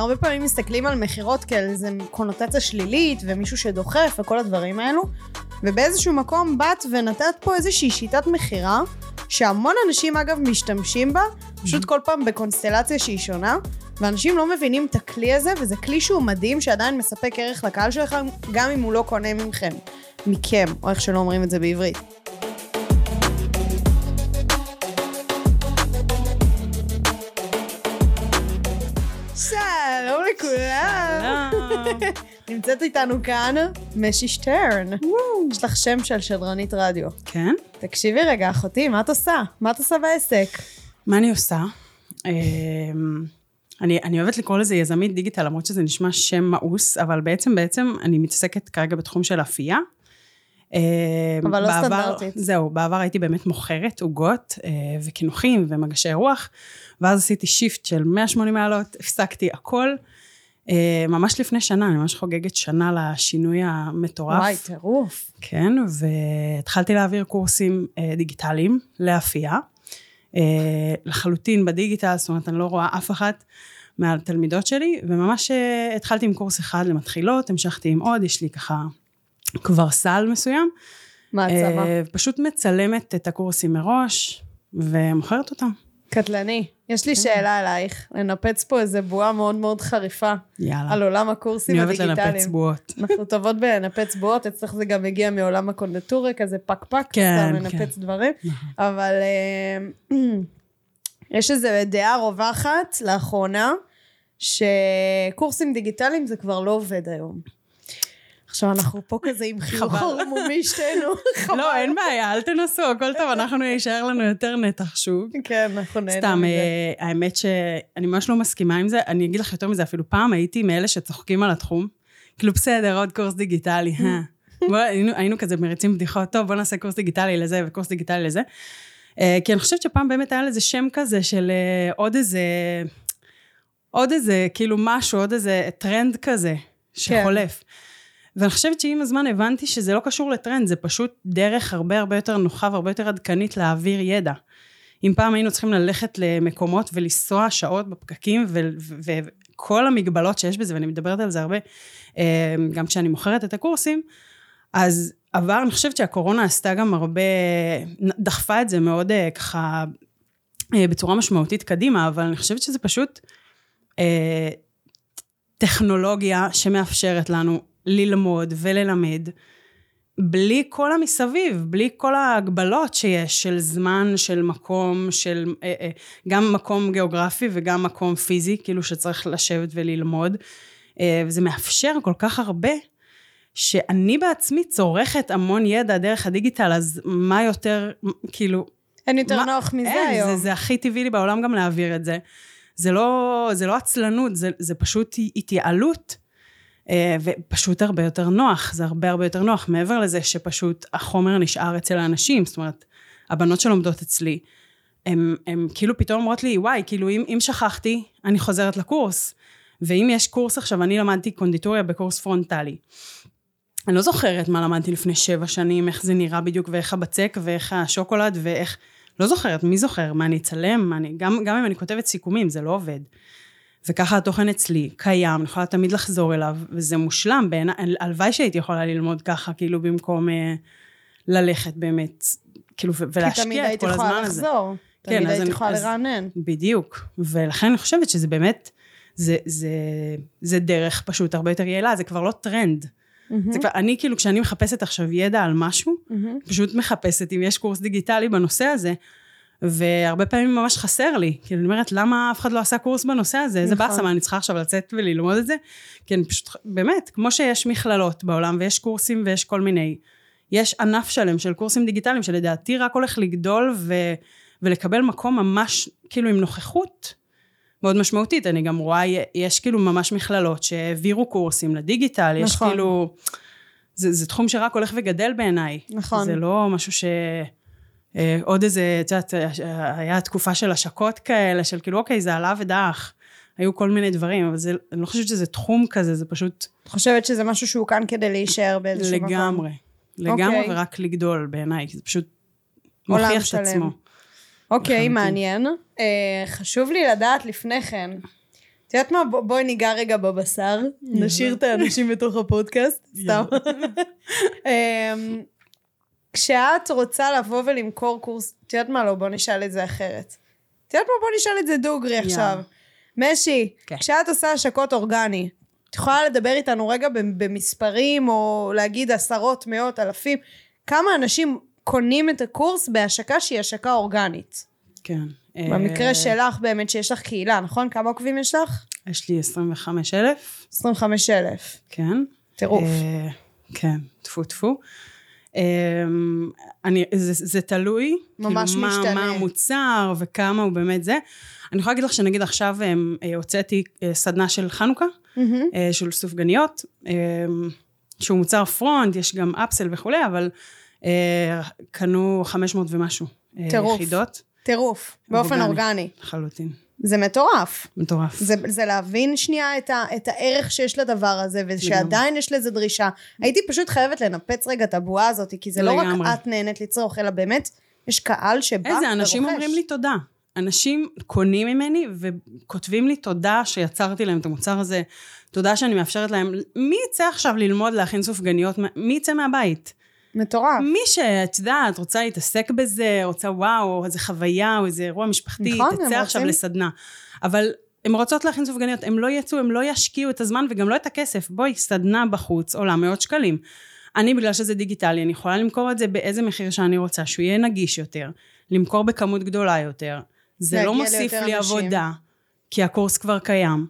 הרבה פעמים מסתכלים על מכירות כאל איזה קונוטציה שלילית ומישהו שדוחף וכל הדברים האלו, ובאיזשהו מקום באת ונתת פה איזושהי שיטת מכירה, שהמון אנשים אגב משתמשים בה, פשוט כל פעם בקונסטלציה שהיא שונה, ואנשים לא מבינים את הכלי הזה, וזה כלי שהוא מדהים שעדיין מספק ערך לקהל שלכם, גם אם הוא לא קונה מכם, מכם, או איך שלא אומרים את זה בעברית. נמצאת איתנו כאן משי שטרן. יש לך שם של שדרנית רדיו. כן? תקשיבי רגע, אחותי, מה את עושה? מה את עושה בעסק? מה אני עושה? אמ, אני, אני אוהבת לקרוא לזה יזמית דיגיטל, למרות שזה נשמע שם מאוס, אבל בעצם, בעצם אני מתעסקת כרגע בתחום של אפייה. אמ, אבל לא בעבר- סטנדרטית. זהו, בעבר הייתי באמת מוכרת עוגות אה, וקינוחים ומגשי רוח, ואז עשיתי שיפט של 180 מעלות, הפסקתי הכל. אה, ממש לפני שנה, אני ממש חוגגת שנה לשינוי המטורף. וואי, טירוף. כן, והתחלתי להעביר קורסים אה, דיגיטליים לאפייה. אה, לחלוטין בדיגיטל, זאת אומרת, אני לא רואה אף אחת מהתלמידות שלי, וממש התחלתי עם קורס אחד למתחילות, המשכתי עם עוד, יש לי ככה כבר סל מסוים. מעצמה. אה, פשוט מצלמת את הקורסים מראש, ומוכרת אותם. קטלני. יש כן. לי שאלה אלייך. לנפץ פה איזה בועה מאוד מאוד חריפה יאללה. על עולם הקורסים אני אוהבת הדיגיטליים. לנפץ בועות. אנחנו טובות בלנפץ בועות, אצלך זה גם מגיע מעולם הקונדטורה, כזה פק פק, כן, סתם כן. לנפץ דברים. נכון. אבל אה, יש איזו דעה רווחת לאחרונה, שקורסים דיגיטליים זה כבר לא עובד היום. עכשיו אנחנו פה כזה עם חיוך חבל. ערמומי שתינו. חבל. לא, אין בעיה, אל תנסו, הכל טוב, אנחנו יישאר לנו יותר נתח שוק. כן, אנחנו נהנה סתם. אה, האמת שאני ממש לא מסכימה עם זה. אני אגיד לך יותר מזה, אפילו פעם הייתי מאלה שצוחקים על התחום. כאילו, בסדר, עוד קורס דיגיטלי, אה. בוא, היינו, היינו כזה מריצים בדיחות, טוב, בוא נעשה קורס דיגיטלי לזה וקורס דיגיטלי לזה. אה, כי אני חושבת שפעם באמת היה לזה שם כזה של אה, עוד איזה, עוד איזה, כאילו משהו, עוד איזה טרנד כזה, שחולף. ואני חושבת שעם הזמן הבנתי שזה לא קשור לטרנד, זה פשוט דרך הרבה הרבה יותר נוחה והרבה יותר עדכנית להעביר ידע. אם פעם היינו צריכים ללכת למקומות ולנסוע שעות בפקקים וכל המגבלות שיש בזה, ואני מדברת על זה הרבה, אה, גם כשאני מוכרת את הקורסים, אז עבר, אני חושבת שהקורונה עשתה גם הרבה, דחפה את זה מאוד אה, ככה אה, בצורה משמעותית קדימה, אבל אני חושבת שזה פשוט טכנולוגיה שמאפשרת לנו ללמוד וללמד. בלי כל המסביב, בלי כל ההגבלות שיש של זמן, של מקום, של אה, אה, גם מקום גיאוגרפי וגם מקום פיזי, כאילו שצריך לשבת וללמוד. אה, וזה מאפשר כל כך הרבה, שאני בעצמי צורכת המון ידע דרך הדיגיטל, אז מה יותר, כאילו... אין יותר מה- נוח מזה אין, היום. זה, זה הכי טבעי לי בעולם גם להעביר את זה. זה לא, זה לא עצלנות, זה, זה פשוט התייעלות. אה, ופשוט הרבה יותר נוח, זה הרבה הרבה יותר נוח, מעבר לזה שפשוט החומר נשאר אצל האנשים, זאת אומרת, הבנות שלומדות אצלי, הן כאילו פתאום אומרות לי, וואי, כאילו אם, אם שכחתי, אני חוזרת לקורס. ואם יש קורס עכשיו, אני למדתי קונדיטוריה בקורס פרונטלי. אני לא זוכרת מה למדתי לפני שבע שנים, איך זה נראה בדיוק, ואיך הבצק, ואיך השוקולד, ואיך... לא זוכרת, מי זוכר? מה אני אצלם? מה אני... גם, גם אם אני כותבת סיכומים, זה לא עובד. וככה התוכן אצלי קיים, אני יכולה תמיד לחזור אליו, וזה מושלם בעיניי, הלוואי שהייתי יכולה ללמוד ככה, כאילו במקום אה, ללכת באמת, כאילו, כי ולהשקיע תמיד את כל הזמן יכולה הזה. לחזור. כן, תמיד אז היית אני- יכולה לרענן. בדיוק. ולכן אני חושבת שזה באמת, זה, זה, זה דרך פשוט הרבה יותר יעילה, זה כבר לא טרנד. זה כבר, אני כאילו, כשאני מחפשת עכשיו ידע על משהו, מהמם. פשוט מחפשת אם יש קורס דיגיטלי בנושא הזה, והרבה פעמים ממש חסר לי. כאילו, אני אומרת, למה אף אחד לא עשה קורס בנושא הזה? איזה נכון. באסה, מה, אני צריכה עכשיו לצאת וללמוד את זה? כי אני פשוט, באמת, כמו שיש מכללות בעולם, ויש קורסים ויש כל מיני, יש ענף שלם של קורסים דיגיטליים, שלדעתי רק הולך לגדול ו, ולקבל מקום ממש, כאילו, עם נוכחות מאוד משמעותית. אני גם רואה, יש כאילו ממש מכללות שהעבירו קורסים לדיגיטל, יש נכון. כאילו... זה, זה תחום שרק הולך וגדל בעיניי. נכון. זה לא משהו ש... אה, עוד איזה, את יודעת, אה, היה תקופה של השקות כאלה, של כאילו, אוקיי, זה עלה ודעך. היו כל מיני דברים, אבל זה, אני לא חושבת שזה תחום כזה, זה פשוט את חושבת שזה משהו שהוא כאן כדי להישאר באיזשהו מקום? לגמרי. לגמרי אוקיי. ורק לגדול בעיניי, כי זה פשוט מוכיח את שלם. עצמו. אוקיי, לחלוטין. מעניין. אה, חשוב לי לדעת לפני כן, את יודעת מה? בוא- בואי ניגע רגע בבשר, נשאיר את האנשים בתוך הפודקאסט, סתם. כשאת רוצה לבוא ולמכור קורס, את יודעת מה? לא, בוא נשאל את זה אחרת. את יודעת מה? בוא נשאל את זה דוגרי עכשיו. משי, כן. כשאת עושה השקות אורגני, את יכולה לדבר איתנו רגע במספרים, או להגיד עשרות, מאות, אלפים, כמה אנשים קונים את הקורס בהשקה שהיא השקה אורגנית? כן. במקרה אה, שלך באמת שיש לך קהילה, נכון? כמה עוקבים יש לך? יש לי 25 אלף, 25 אלף. כן. טירוף. אה, כן, טפו טפו. אה, אני, זה, זה תלוי. ממש כאילו, משתנה. מה, מה המוצר וכמה הוא באמת זה. אני יכולה להגיד לך שנגיד עכשיו אה, אה, הוצאתי אה, סדנה של חנוכה. אה, של סופגניות, אה, שהוא מוצר פרונט, יש גם אפסל וכולי, אבל קנו 500 ומשהו טירוף. יחידות, טירוף, באופן אורגני. אורגני. לחלוטין. זה מטורף. מטורף. זה, זה להבין שנייה את, ה, את הערך שיש לדבר הזה, ושעדיין יש לזה דרישה. הייתי פשוט חייבת לנפץ רגע את הבועה הזאת, כי זה לא לגמרי. רק את נהנית לצרוך, אלא באמת, יש קהל שבא ורוכש. איזה, אנשים אומרים לי תודה. אנשים קונים ממני וכותבים לי תודה שיצרתי להם את המוצר הזה, תודה שאני מאפשרת להם. מי יצא עכשיו ללמוד להכין סופגניות? מי יצא מהבית? מטורף. מי שאת יודעת, רוצה להתעסק בזה, רוצה וואו, איזה חוויה או איזה אירוע משפחתי, נכון, תצא עכשיו רוצים- לסדנה. אבל הן רוצות להכין סופגניות, הם לא יצאו, הם לא ישקיעו את הזמן וגם לא את הכסף. בואי, סדנה בחוץ עולה מאות שקלים. אני, בגלל שזה דיגיטלי, אני יכולה למכור את זה באיזה מחיר שאני רוצה, שהוא יהיה נגיש יותר, למכור בכמות גדולה יותר. זה לא מוסיף לי אנשים. עבודה, כי הקורס כבר קיים.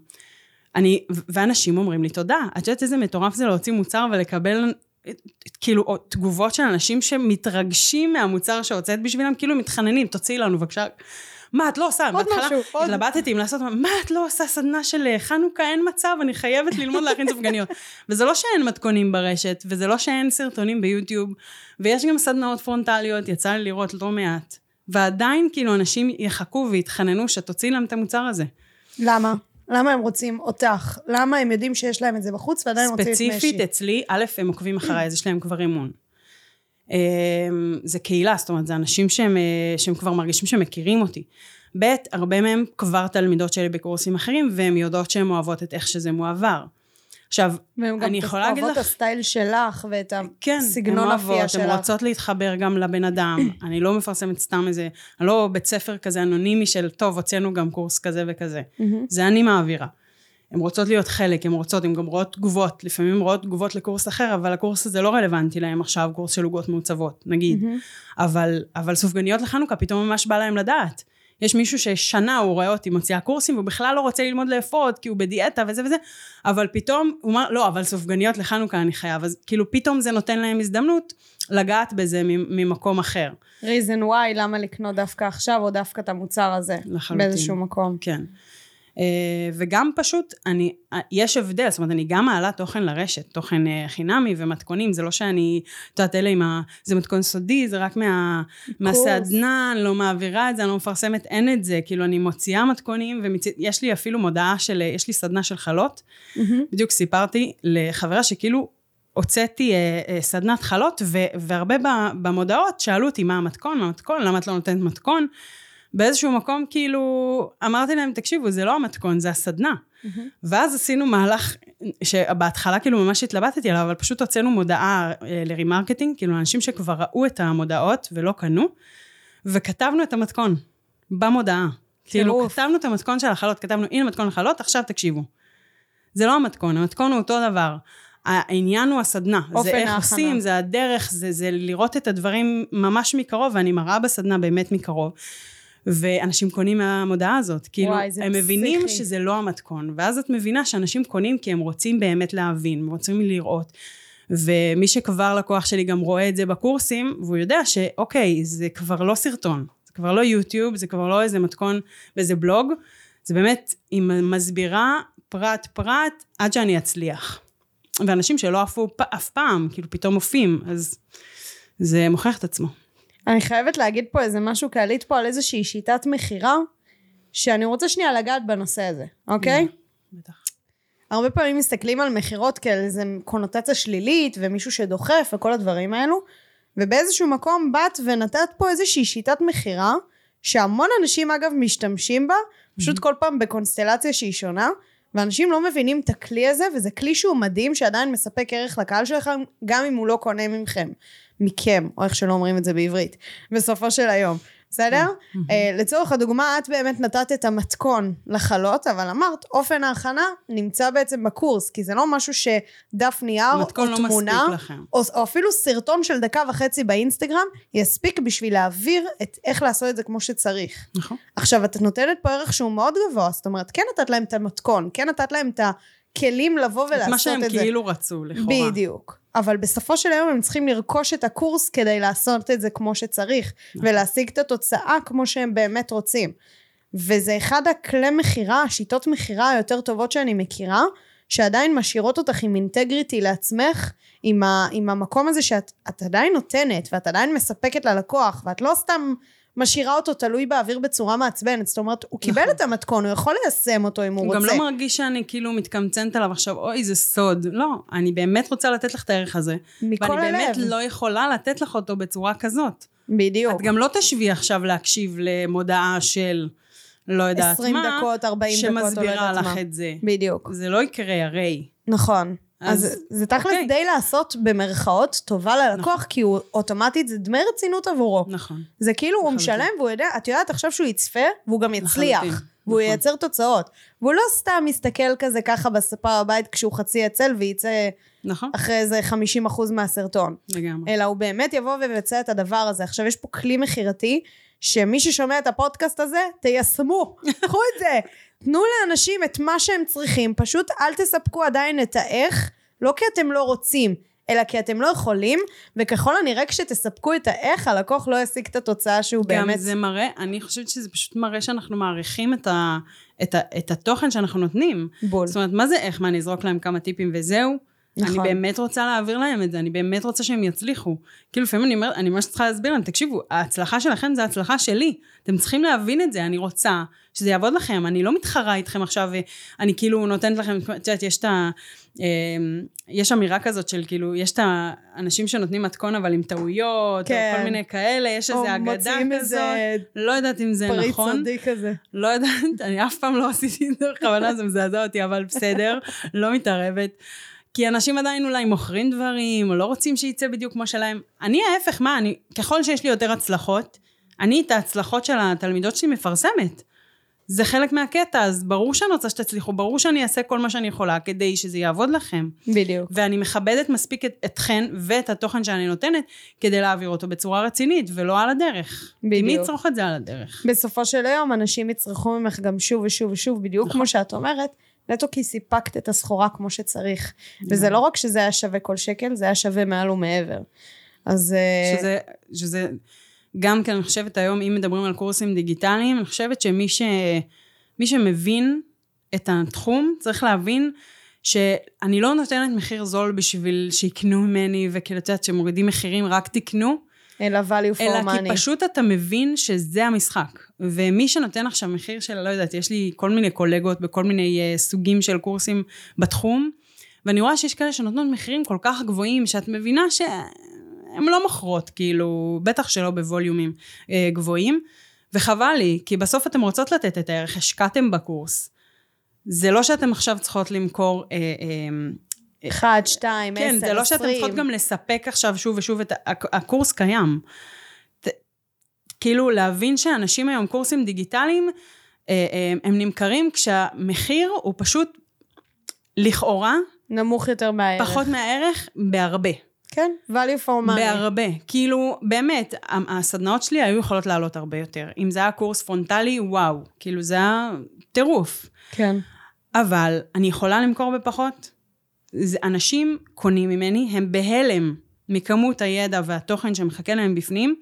אני, ואנשים אומרים לי תודה. את יודעת איזה מטורף זה להוציא מוצר ולקבל כאילו תגובות של אנשים שמתרגשים מהמוצר שהוצאת בשבילם, כאילו מתחננים, תוציאי לנו בבקשה. מה את לא עושה? עוד בהתחלה משהו, עוד. התלבטתי אם לעשות, מה את לא עושה סדנה של אה, חנוכה, אין מצב, אני חייבת ללמוד להכין סופגניות. וזה לא שאין מתכונים ברשת, וזה לא שאין סרטונים ביוטיוב, ויש גם סדנאות פרונטליות, יצא לי לראות לא מעט. ועדיין כאילו אנשים יחכו ויתחננו שתוציאי להם את המוצר הזה. למה? למה הם רוצים אותך? למה הם יודעים שיש להם את זה בחוץ ועדיין רוצים את משי? ספציפית אצלי, א', הם עוקבים אחריי, אז יש להם כבר אמון. אמ, זה קהילה, זאת אומרת, זה אנשים שהם, אה, שהם כבר מרגישים שמכירים אותי. ב', הרבה מהם כבר תלמידות שלי בקורסים אחרים, והן יודעות שהן אוהבות את איך שזה מועבר. עכשיו, גם אני יכולה להגיד אוהבות את לך- הסטייל שלך ואת כן, הן הסגנון אוהבות, שלך. הן רוצות להתחבר גם לבן אדם. אני לא מפרסמת סתם איזה, אני לא בית ספר כזה אנונימי של, טוב, הוצאנו גם קורס כזה וכזה. זה אני מעבירה. הן רוצות להיות חלק, הן רוצות, הן גם רואות תגובות, לפעמים הן רואות תגובות לקורס אחר, אבל הקורס הזה לא רלוונטי להם עכשיו, קורס של עוגות מעוצבות, נגיד. אבל, אבל סופגניות לחנוכה, פתאום ממש בא להם לדעת. יש מישהו ששנה הוא רואה אותי מוציאה קורסים, והוא בכלל לא רוצה ללמוד לאפות, כי הוא בדיאטה וזה וזה, אבל פתאום, הוא אמר, לא, אבל סופגניות לחנוכה אני חייב. אז כאילו פתאום זה נותן להם הזדמנות לגעת בזה ממקום אחר. reason why, למה לקנות דווקא עכשיו, או דווקא את המוצר הזה. לחלוטין. באיזשהו מקום. כן. אה, וגם פשוט, אני, אה, יש הבדל, זאת אומרת, אני גם מעלה תוכן לרשת, תוכן אה, חינמי ומתכונים, זה לא שאני, את יודעת, אלה עם ה... זה מתכון סודי, זה רק מה, מהסדנה, אני לא מעבירה את זה, אני לא מפרסמת, אין את זה, כאילו, אני מוציאה מתכונים, ויש לי אפילו מודעה של, יש לי סדנה של חלות, מהמם. בדיוק סיפרתי לחברה שכאילו, הוצאתי אה, אה, סדנת חלות, ו, והרבה במודעות שאלו אותי מה המתכון, מה המתכון, למה את לא נותנת מתכון? באיזשהו מקום כאילו, אמרתי להם, תקשיבו, זה לא המתכון, זה הסדנה. מהמם. ואז עשינו מהלך שבהתחלה כאילו ממש התלבטתי עליו, אבל פשוט הוצאנו מודעה אה, ל remarketing, כאילו אנשים שכבר ראו את המודעות ולא קנו, וכתבנו את המתכון במודעה. כאילו. כתבנו את המתכון של החלות, כתבנו, הנה מתכון החלות, עכשיו תקשיבו. זה לא המתכון, המתכון הוא אותו דבר. העניין הוא הסדנה. זה איך ההכנה. עושים, זה הדרך, זה, זה לראות את הדברים ממש מקרוב, ואני מראה בסדנה באמת מקרוב. ואנשים קונים מהמודעה הזאת. כאילו, וואי, הם מבינים. שזה לא המתכון. ואז את מבינה שאנשים קונים כי הם רוצים באמת להבין, הם רוצים לראות. ומי שכבר לקוח שלי גם רואה את זה בקורסים, והוא יודע שאוקיי, זה כבר לא סרטון, זה כבר לא יוטיוב, זה כבר לא איזה מתכון באיזה בלוג, זה באמת, היא מסבירה פרט פרט עד שאני אצליח. ואנשים שלא עפו אף פעם, כאילו פתאום עופים, אז זה מוכיח את עצמו. אני חייבת להגיד פה איזה משהו, כי עלית פה על איזושהי שיטת מכירה, שאני רוצה שנייה לגעת בנושא הזה, אוקיי? בטח. הרבה פעמים מסתכלים על מכירות כאל איזה קונוטציה שלילית, ומישהו שדוחף, וכל הדברים האלו, ובאיזשהו מקום באת ונתת פה איזושהי שיטת מכירה, שהמון אנשים אגב משתמשים בה, פשוט כל פעם בקונסטלציה שהיא שונה, ואנשים לא מבינים את הכלי הזה, וזה כלי שהוא מדהים, שעדיין מספק ערך לקהל שלכם, גם אם הוא לא קונה מכם. מכם, או איך שלא אומרים את זה בעברית, בסופו של היום. בסדר? Mm-hmm. אה, לצורך הדוגמה, את באמת נתת את המתכון לחלות, אבל אמרת, אופן ההכנה נמצא בעצם בקורס, כי זה לא משהו שדף נייר, או לא תמונה. או, או אפילו סרטון של דקה וחצי באינסטגרם, יספיק בשביל להעביר את איך לעשות את זה כמו שצריך. נכון. עכשיו, את נותנת פה ערך שהוא מאוד גבוה, זאת אומרת, כן נתת להם את המתכון, כן נתת להם את הכלים לבוא את מה ולעשות שהם את זה. כאילו רצו, לכאורה. בדיוק. אבל בסופו של היום הם צריכים לרכוש את הקורס כדי לעשות את זה כמו שצריך, נכון. ולהשיג את התוצאה כמו שהם באמת רוצים. וזה אחד הכלי מכירה, השיטות מכירה היותר טובות שאני מכירה, שעדיין משאירות אותך עם אינטגריטי לעצמך, עם, ה, עם המקום הזה שאת את עדיין נותנת, ואת עדיין מספקת ללקוח, ואת לא סתם משאירה אותו תלוי באוויר בצורה מעצבנת. זאת אומרת, הוא קיבל נכון. את המתכון, הוא יכול ליישם אותו אם הוא הוא גם רוצה. לא מרגיש שאני כאילו מתקמצנת עליו עכשיו, אוי, זה סוד. לא, אני באמת רוצה לתת לך את הערך הזה. מכל ואני באמת הלב. לא יכולה לתת לך אותו בצורה כזאת. בדיוק. את גם לא תשבי עכשיו להקשיב למודעה של לא יודעת 20 מה, דקות, 40 דקות, לא שמסבירה יודעת לך מה. את זה. בדיוק. זה לא יקרה הרי. נכון. אז, אז- זה תכלס אוקיי. די לעשות במרכאות טובה ללקוח, כי הוא אוטומטית, זה דמי רצינות עבורו. נכון. זה כאילו הוא לחלוטין. משלם והוא יודע, את יודעת עכשיו שהוא יצפה, והוא גם יצליח. לחלוטין, והוא נכון. ייצר תוצאות. והוא לא סתם מסתכל כזה ככה בספה בבית כשהוא חצי עצל וייצא נכון, אחרי איזה 50% מהסרטון. לגמרי. אלא הוא באמת יבוא ויבצע את הדבר הזה. עכשיו יש פה כלי מכירתי, שמי ששומע את הפודקאסט הזה, תיישמו, קחו את זה. תנו לאנשים את מה שהם צריכים, פשוט אל תספקו עדיין את האיך, לא כי אתם לא רוצים, אלא כי אתם לא יכולים, וככל הנראה כשתספקו את האיך, הלקוח לא ישיג את התוצאה שהוא גם באמת... זה מראה, אני חושבת שזה פשוט מראה שאנחנו מעריכים את, ה, את, ה, את התוכן שאנחנו נותנים. בול. זאת אומרת, מה זה איך? מה, אני אזרוק להם כמה טיפים וזהו? נכון. אני באמת רוצה להעביר להם את זה, אני באמת רוצה שהם יצליחו. כאילו, לפעמים אני אומרת, אני ממש צריכה להסביר להם, תקשיבו, ההצלחה שלכם זה ההצלחה שלי. אתם צריכים להבין את זה, אני רוצה שזה יעבוד לכם, אני לא מתחרה איתכם עכשיו, אני כאילו נותנת לכם, את יודעת, יש את ה... אמ, יש אמירה כזאת של כאילו, יש את האנשים שנותנים מתכון אבל עם טעויות, כן. או כל מיני כאלה, יש איזו אגדה כזאת, איזה לא יודעת אם זה פריט נכון. סודי כזה. לא יודעת, אני אף פעם לא עשיתי את זה בכוונה, זה מזעזע אותי, אבל בסדר, לא מתערבת. כי אנשים עדיין אולי מוכרים דברים, או לא רוצים שייצא בדיוק כמו שלהם. אני ההפך, מה, אני, ככל שיש לי יותר הצלחות, אני את ההצלחות של התלמידות שלי מפרסמת. זה חלק מהקטע, אז ברור שאני רוצה שתצליחו, ברור שאני אעשה כל מה שאני יכולה כדי שזה יעבוד לכם. בדיוק. ואני מכבדת מספיק את, אתכן ואת התוכן שאני נותנת, כדי להעביר אותו בצורה רצינית, ולא על הדרך. כי מי בדיוק. יצרוך את זה על הדרך? בסופו של היום אנשים יצרכו ממך גם שוב ושוב ושוב, בדיוק נכון. כמו שאת אומרת, נטו כי סיפקת את הסחורה כמו שצריך. וזה לא רק שזה היה שווה כל שקל, זה היה שווה מעל ומעבר. אז... אה, שזה, שזה גם כן, אני חושבת היום, אם מדברים על קורסים דיגיטליים, אני חושבת שמי ש, מי שמבין את התחום, צריך להבין שאני לא נותנת מחיר זול בשביל שיקנו ממני, וכאילו, את יודעת, שמורידים מחירים, רק תקנו, אלא value for אלא money. כי פשוט אתה מבין שזה המשחק. ומי שנותן עכשיו מחיר של, לא יודעת, יש לי כל מיני קולגות בכל מיני uh, סוגים של קורסים בתחום, ואני רואה שיש כאלה שנותנות מחירים כל כך גבוהים, שאת מבינה שהן לא מוכרות, כאילו, בטח שלא בווליומים uh, גבוהים, וחבל לי, כי בסוף אתן רוצות לתת את הערך, השקעתם בקורס. זה לא שאתן עכשיו צריכות למכור... Uh, uh, אחד, שתיים, עשר, כן, עשרים. זה לא שאתן צריכות גם לספק עכשיו שוב ושוב את... הקורס קיים. ת- כאילו להבין שאנשים היום קורסים דיגיטליים, אה, אה, הם נמכרים כשהמחיר הוא פשוט לכאורה נמוך יותר מהערך. פחות מהערך בהרבה. כן, value for money. בהרבה. כאילו, באמת, הסדנאות שלי היו יכולות לעלות הרבה יותר. אם זה היה קורס פרונטלי, וואו. כאילו, זה היה טירוף. כן. אבל אני יכולה למכור בפחות? זה, אנשים קונים ממני, הם בהלם מכמות הידע והתוכן שמחכה להם בפנים.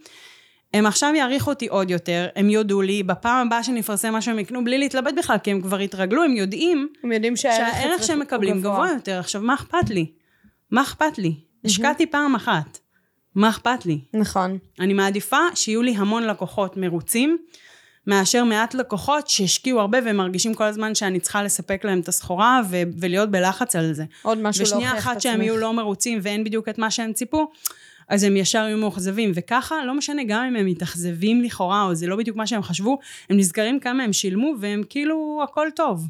הם עכשיו יעריכו אותי עוד יותר, הם יודו לי, בפעם הבאה שנפרסם משהו הם יקנו בלי להתלבט בכלל, כי הם כבר התרגלו, הם יודעים הם יודעים שהערך שהם מקבלים גבוה יותר. עכשיו, מה אכפת לי? מה אכפת לי? השקעתי פעם אחת. מה אכפת לי? נכון. אני מעדיפה שיהיו לי המון לקוחות מרוצים, מאשר מעט לקוחות שהשקיעו הרבה והם מרגישים כל הזמן שאני צריכה לספק להם את הסחורה ו- ולהיות בלחץ על זה. עוד משהו להוכיח ושנייה את אחת שהם. יהיו לא מרוצים ואין בדיוק את מה שהם ציפו, אז הם ישר יהיו מאוכזבים. וככה, לא משנה, גם אם הם מתאכזבים לכאורה, או זה לא בדיוק מה שהם חשבו, הם נזכרים כמה הם שילמו והם כאילו, הכל טוב.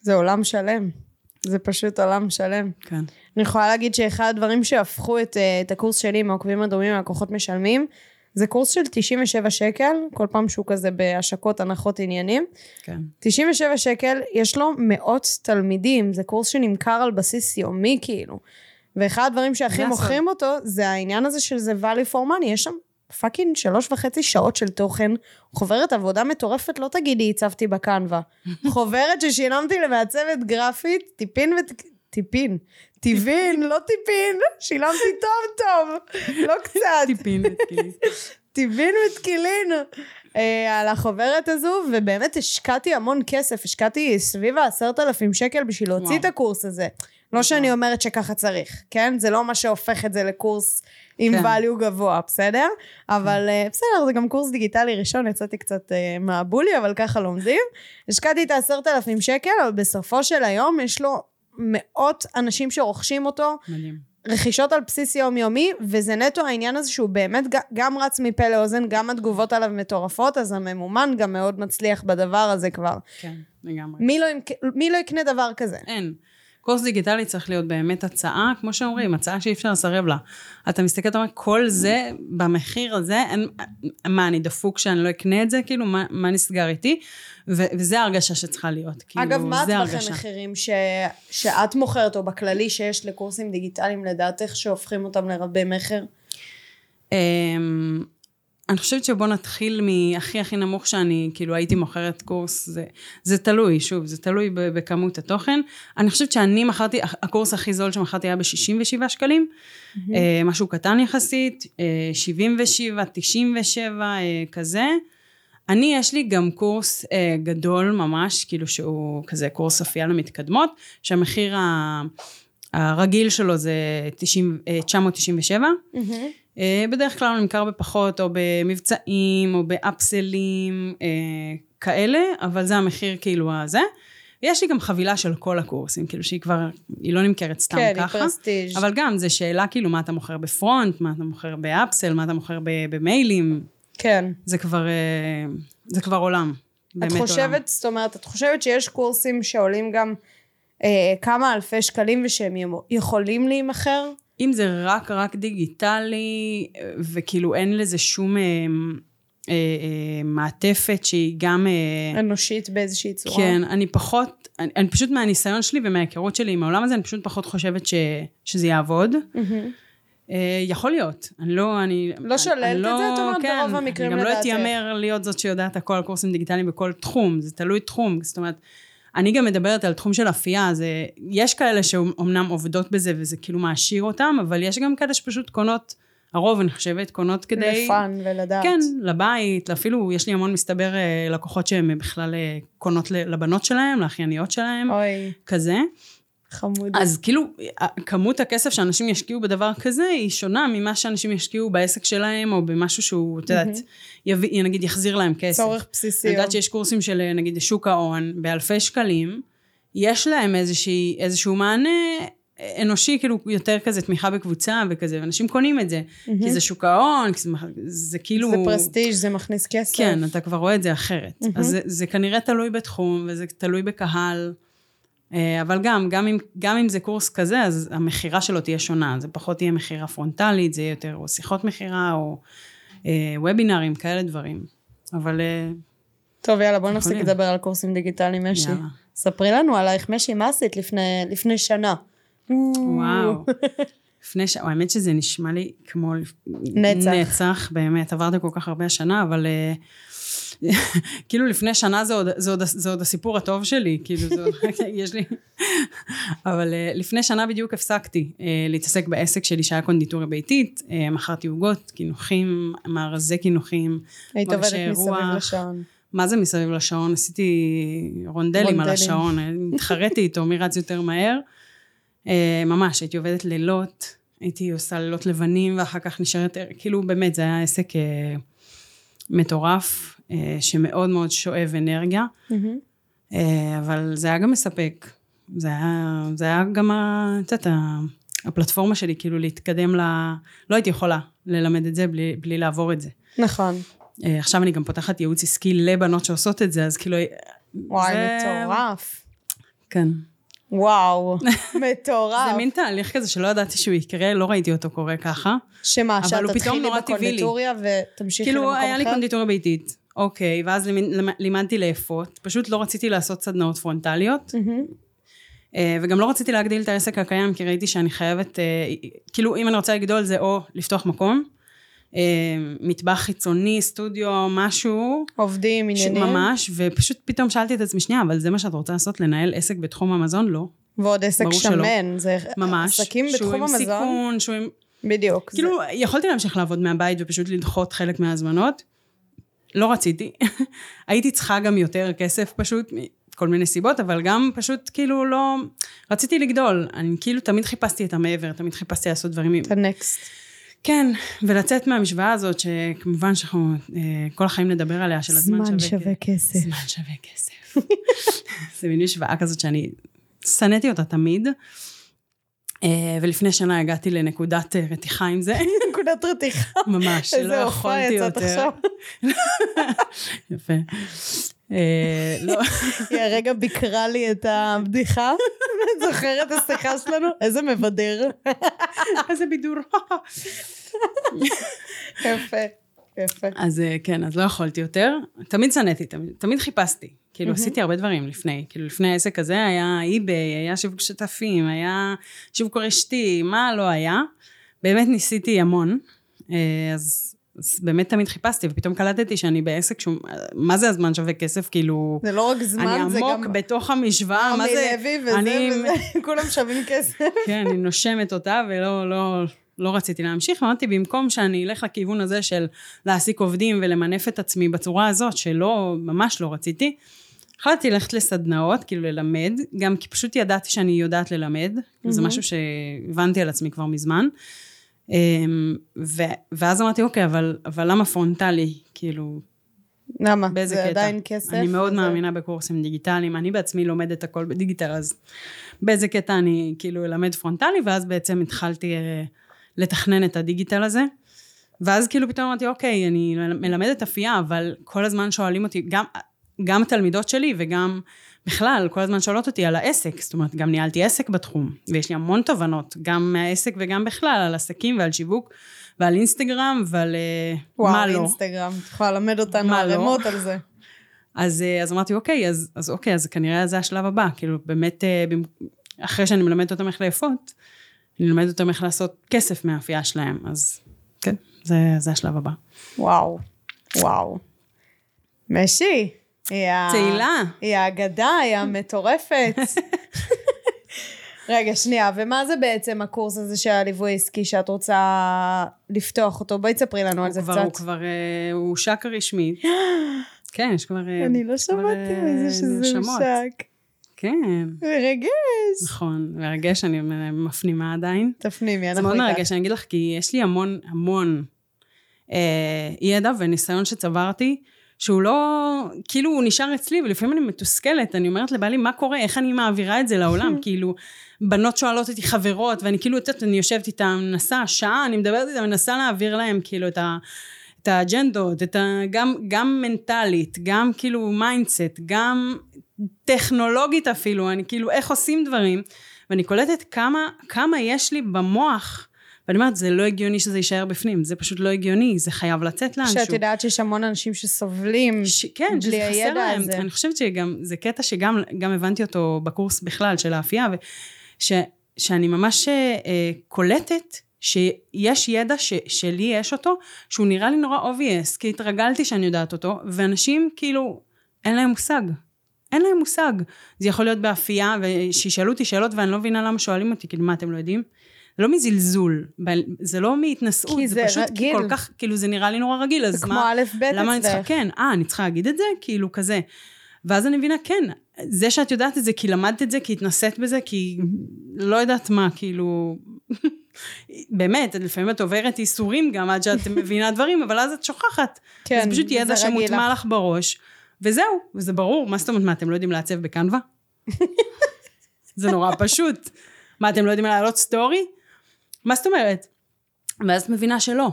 זה עולם שלם. זה פשוט עולם שלם. כן. אני יכולה להגיד שאחד הדברים שהפכו את, אה, את הקורס שלי מהעוקבים הדומים מהלקוחות משלמים, זה קורס של 97 שקל, כל פעם שהוא כזה בהשקות, הנחות, עניינים. כן. 97 שקל, יש לו מאות תלמידים, זה קורס שנמכר על בסיס יומי כאילו. ואחד הדברים שהכי. מוכרים אותו, זה העניין הזה של זה value for money, יש שם fucking שלוש וחצי שעות של תוכן, חוברת עבודה מטורפת, לא תגידי עיצבתי ב Canva. חוברת ששילמתי למעצבת גרפית, טיפין ות... טיפין. טבין, לא טיפין, שילמתי טוב טוב, לא קצת. טיפין, כאילו. טבין ותקילין אה, על החוברת הזו, ובאמת השקעתי המון כסף, השקעתי סביב העשרת אלפים שקל בשביל להוציא וואו. את הקורס הזה. לא שאני אומרת שככה צריך, כן? זה לא מה שהופך את זה לקורס עם כן. value גבוה, בסדר? אבל אה, בסדר, זה גם קורס דיגיטלי ראשון, יצאתי קצת אה, מהבולי, אבל ככה לומדים. השקעתי את העשרת אלפים שקל, אבל בסופו של היום יש לו מאות אנשים שרוכשים אותו, מדהים. רכישות על בסיס יומיומי, וזה נטו העניין הזה שהוא באמת גם רץ מפה לאוזן, גם התגובות עליו מטורפות, אז הממומן גם מאוד מצליח בדבר הזה כבר. כן, לגמרי. מי לא, מי לא יקנה דבר כזה? אין. קורס דיגיטלי צריך להיות באמת הצעה, כמו שאומרים, הצעה שאי אפשר לסרב לה. אתה מסתכל, אתה אומר, כל זה, במחיר הזה, אין, מה, אני דפוק שאני לא אקנה את זה? כאילו, מה, מה נסגר איתי? ו- וזה ההרגשה שצריכה להיות. כאילו, אגב, מה הטווחי. מחירים ש... שאת מוכרת, או בכללי שיש לקורסים דיגיטליים, לדעתך, שהופכים אותם לרבי מכר? אני חושבת שבוא נתחיל מהכי הכי נמוך שאני כאילו הייתי מוכרת קורס, זה, זה תלוי, שוב, זה תלוי בכמות התוכן. אני חושבת שאני מכרתי, הקורס הכי זול שמכרתי היה ב-67 שקלים, אה, משהו קטן יחסית, אה, 77, 97, אה, כזה. אני, יש לי גם קורס אה, גדול ממש, כאילו שהוא כזה קורס אפייה למתקדמות, שהמחיר ה- הרגיל שלו זה 90, אה, 997. אה, בדרך כלל הוא נמכר בפחות, או במבצעים, או באפסלים, אה, כאלה, אבל זה המחיר כאילו הזה. יש לי גם חבילה של כל הקורסים, כאילו שהיא כבר, היא לא נמכרת סתם כן, ככה. היא פרסטיג'. אבל גם, זו שאלה כאילו מה אתה מוכר בפרונט, מה אתה מוכר באפסל, מה אתה מוכר במיילים, כן. זה כבר, אה, זה כבר עולם. את באמת עולם. חושבת, זאת אומרת, את חושבת שיש קורסים שעולים גם אה, כמה אלפי שקלים ושהם יכולים להימכר? אם זה רק רק דיגיטלי, וכאילו אין לזה שום אה, אה, אה, מעטפת שהיא גם... אה, אנושית באיזושהי צורה? כן, אני פחות, אני, אני פשוט מהניסיון שלי ומההיכרות שלי עם העולם הזה, אני פשוט פחות חושבת ש, שזה יעבוד. אה, יכול להיות, אני לא, אני... לא שוללת את זה, את אומרת, כן, ברוב המקרים אני גם לא. אתיימר להיות זאת שיודעת הכל על קורסים דיגיטליים בכל תחום, זה תלוי תחום, זאת אומרת, אני גם מדברת על תחום של אפייה, זה, יש כאלה שאומנם עובדות בזה וזה כאילו מעשיר אותם, אבל יש גם כאלה שפשוט קונות, הרוב אני חושבת, קונות כדי... לפאן ולדעת. כן, לבית, אפילו יש לי המון מסתבר אה, לקוחות שהן בכלל אה, קונות לבנות שלהם, לאחייניות שלהם, אוי, כזה. חמוד. אז כאילו, כמות הכסף שאנשים ישקיעו בדבר כזה היא שונה ממה שאנשים ישקיעו בעסק שלהם, או במשהו שהוא, את יודעת, יביא, נגיד יחזיר להם כסף. צורך בסיסי. אני יודעת שיש קורסים של נגיד שוק ההון באלפי שקלים, יש להם איזושהי, איזשהו מענה אנושי, כאילו יותר כזה תמיכה בקבוצה וכזה, ואנשים קונים את זה, כי זה שוק ההון, כי זה, זה כאילו... זה פרסטיג', זה מכניס כסף. כן, אתה כבר רואה את זה אחרת. אז זה, זה כנראה תלוי בתחום, וזה תלוי בקהל. אה, אבל גם, גם אם, גם אם זה קורס כזה, אז המכירה שלו תהיה שונה. זה פחות תהיה מכירה פרונטלית, זה יהיה יותר או שיחות מכירה, או אה, וובינארים, כאלה דברים. אבל אה, טוב, יאללה, בוא נפסיק. לדבר על קורסים דיגיטליים, משי. יאללה. ספרי לנו עלייך, משי, מה עשית לפני, לפני שנה? וואו. לפני ש... האמת שזה נשמע לי כמו... נצח. נצח, באמת. עברתי כל כך הרבה השנה, אבל... אה, כאילו לפני שנה זה עוד, זה, עוד, זה עוד הסיפור הטוב שלי, כאילו זה עוד, יש לי... אבל אה, לפני שנה בדיוק הפסקתי אה, להתעסק בעסק שלי שהיה קונדיטוריה ביתית, אה, מכרתי עוגות, קינוחים, מארזי קינוחים, היית עובדת מסביב. לשעון. מה זה מסביב לשעון? עשיתי רונדלים, רונדלים. על השעון, התחרתי איתו, מי רץ יותר מהר. ממש, הייתי עובדת לילות, הייתי עושה לילות לבנים, ואחר כך נשארת, כאילו באמת, זה היה עסק אה, מטורף, שמאוד מאוד שואב אנרגיה. אה, אבל זה היה גם מספק. זה היה, זה היה גם, את יודעת, הפלטפורמה שלי, כאילו להתקדם ל... לא הייתי יכולה ללמד את זה בלי, בלי לעבור את זה. נכון. אה, עכשיו אני גם פותחת ייעוץ עסקי לבנות שעושות את זה, אז כאילו... וואי, זה- מטורף. כן. וואו, מטורף. זה מין תהליך כזה שלא ידעתי שהוא יקרה, לא ראיתי אותו קורה ככה. שמה, שאת תתחילי. בקונדיטוריה ותמשיכי למקום כאילו, אחר? היה לי קונדיטוריה ביתית. אוקיי, ואז לימד- לימדתי לאפות. פשוט לא רציתי לעשות סדנאות פרונטליות. מהמם. אה, וגם לא רציתי להגדיל את העסק הקיים, כי ראיתי שאני חייבת, אה, כאילו, אם אני רוצה לגדול זה או לפתוח מקום, אה, מטבח חיצוני, סטודיו, משהו, עובדים, ש- עניינים. ממש, ופשוט פתאום שאלתי את עצמי, שנייה, אבל זה מה שאת רוצה לעשות, לנהל עסק בתחום המזון? לא. ועוד עסק ברור שלא. שמן. זה ממש. עסקים שהוא בתחום עם המזון. סיכון, שהוא עם... בדיוק. זה- כאילו, יכולתי להמשיך לעבוד מהבית ופשוט לדחות חלק מההזמנות. לא רציתי. הייתי צריכה גם יותר כסף פשוט, מכל מיני סיבות, אבל גם פשוט כאילו לא... רציתי לגדול. אני כאילו תמיד חיפשתי את המעבר, תמיד חיפשתי לעשות דברים... את הנקסט. כן, ולצאת מהמשוואה הזאת, שכמובן שאנחנו אה, כל החיים נדבר עליה, של הזמן זמן שווה... שווה כסף. זמן שווה כסף. זה מין משוואה כזאת שאני שנאתי אותה תמיד. אה, ולפני שנה הגעתי לנקודת אה, רתיחה עם זה, נקודת רתיחה. ממש, שלא איזה הופעה יכולתי יצאת יותר. עכשיו. יפה. אה, לא, היא הרגע ביקרה לי את הבדיחה. את זוכרת את השיחה שלנו? איזה מבדר. איזה בידור. יפה. יפה. אז אה, כן, אז לא יכולתי יותר. תמיד שנאתי, תמיד, תמיד חיפשתי. כאילו, עשיתי הרבה דברים לפני. כאילו, לפני העסק הזה היה אי-ביי, היה שיווק שותפים, היה שיווק רשתי, מה לא היה. באמת ניסיתי המון. אה, אז, אז באמת תמיד חיפשתי, ופתאום קלטתי שאני בעסק שהוא... מה זה הזמן שווה כסף? כאילו... זה לא רק זמן, אני זה גם... עמוק בתוך המשוואה, מה ארמי זה... לוי וזה אני- וזה, כולם שווים כסף. כן, אני נושמת אותה, ולא לא, לא רציתי להמשיך. אמרתי, במקום שאני אלך לכיוון הזה של להעסיק עובדים ולמנף את עצמי בצורה הזאת, שלא, ממש לא רציתי, החלטתי ללכת לסדנאות, כאילו ללמד, גם כי פשוט ידעתי שאני יודעת ללמד, זה משהו שהבנתי על עצמי כבר מזמן. אמ, ו- ואז אמרתי, אוקיי, אבל, אבל למה פרונטלי? כאילו, למה? באיזה זה קטע? עדיין כסף. אני מאוד וזה- מאמינה בקורסים דיגיטליים, אני בעצמי לומדת הכל בדיגיטל, אז באיזה קטע אני כאילו אלמד פרונטלי, ואז בעצם התחלתי אה, לתכנן את הדיגיטל הזה. ואז כאילו פתאום אמרתי, אוקיי, אני מלמדת אפייה, אבל כל הזמן שואלים אותי, גם, גם תלמידות שלי וגם בכלל, כל הזמן שואלות אותי על העסק, זאת אומרת, גם ניהלתי עסק בתחום, ויש לי המון תובנות, גם מהעסק וגם בכלל, על עסקים ועל שיווק, ועל אינסטגרם, ועל אה, מה וואו, לא. אינסטגרם. את יכולה ללמד אותנו מה לא? ערימות על זה. אז, אה, אז אמרתי, אוקיי, אז, אז אוקיי, אז כנראה זה השלב הבא. כאילו, באמת, אה, אחרי שאני מלמדת אותם איך לאפות, אני מלמדת אותם איך לעשות כסף מהאפייה שלהם. אז כן, זה, זה השלב הבא. וואו. וואו. משי. היא ה- צאלה. היא האגדה, היא המטורפת. רגע, שנייה, ומה זה בעצם הקורס הזה של הליווי העסקי שאת רוצה לפתוח אותו? בואי תספרי לנו על זה כבר, קצת. הוא כבר, אה, הוא הושק רשמית. כן, יש כבר... אה, אני לא שמעתי אה, מזה שזה. הושק. כן, מרגש. נכון. מרגש, אני מפנימה עדיין. תפנימי, זה אנחנו מאוד איתך. מרגש, אני אגיד לך, כי יש לי המון המון אה, ידע וניסיון שצברתי, שהוא לא, כאילו הוא נשאר אצלי, ולפעמים אני מתוסכלת, אני אומרת לבעלי, מה קורה, איך אני מעבירה את זה לעולם? כאילו, בנות שואלות אותי חברות, ואני כאילו, את יודעת, אני יושבת איתן, מנסה, שעה, אני מדברת איתן, מנסה להעביר להם, כאילו, את ה... את האג'נדות, את ה, גם, גם מנטלית, גם כאילו mindset, גם טכנולוגית אפילו, אני כאילו איך עושים דברים, ואני קולטת כמה, כמה יש לי במוח, ואני אומרת, זה לא הגיוני שזה יישאר בפנים, זה פשוט לא הגיוני, זה חייב לצאת לאנשהו. שאת יודעת שיש המון אנשים שסובלים ש... כן, בלי הידע להם. הזה. אני חושבת שגם, זה קטע שגם גם הבנתי אותו בקורס בכלל של האפייה, ו... ש... שאני ממש אה, קולטת שיש ידע ש... שלי יש אותו, שהוא נראה לי נורא obvious, כי התרגלתי שאני יודעת אותו, ואנשים כאילו, אין להם מושג. אין להם מושג. זה יכול להיות באפייה, ושישאלו אותי שאלות ואני לא מבינה למה שואלים אותי, כאילו, מה, אתם לא יודעים? זה לא מזלזול, זה לא מהתנשאות, זה, זה פשוט רגיל. כל כך, כאילו, זה נראה לי נורא רגיל, אז מה... למה אני צריכה. כן, אה, אני צריכה להגיד את זה? כאילו כזה. ואז אני מבינה, כן, זה שאת יודעת את זה כי למדת את זה, כי התנסית בזה, כי לא יודעת מה, כאילו... באמת, לפעמים את עוברת ייסורים גם עד שאת מבינה דברים, אבל אז את שוכחת. כן, זה פשוט ידע זה רגיל שמוטמע לך. לך בראש, וזהו, וזה ברור. מה זאת אומרת, מה, אתם לא יודעים לעצב בקנווה? זה נורא פשוט. מה, אתם לא יודעים להעלות סטורי? מה זאת אומרת? ואז את מבינה שלא.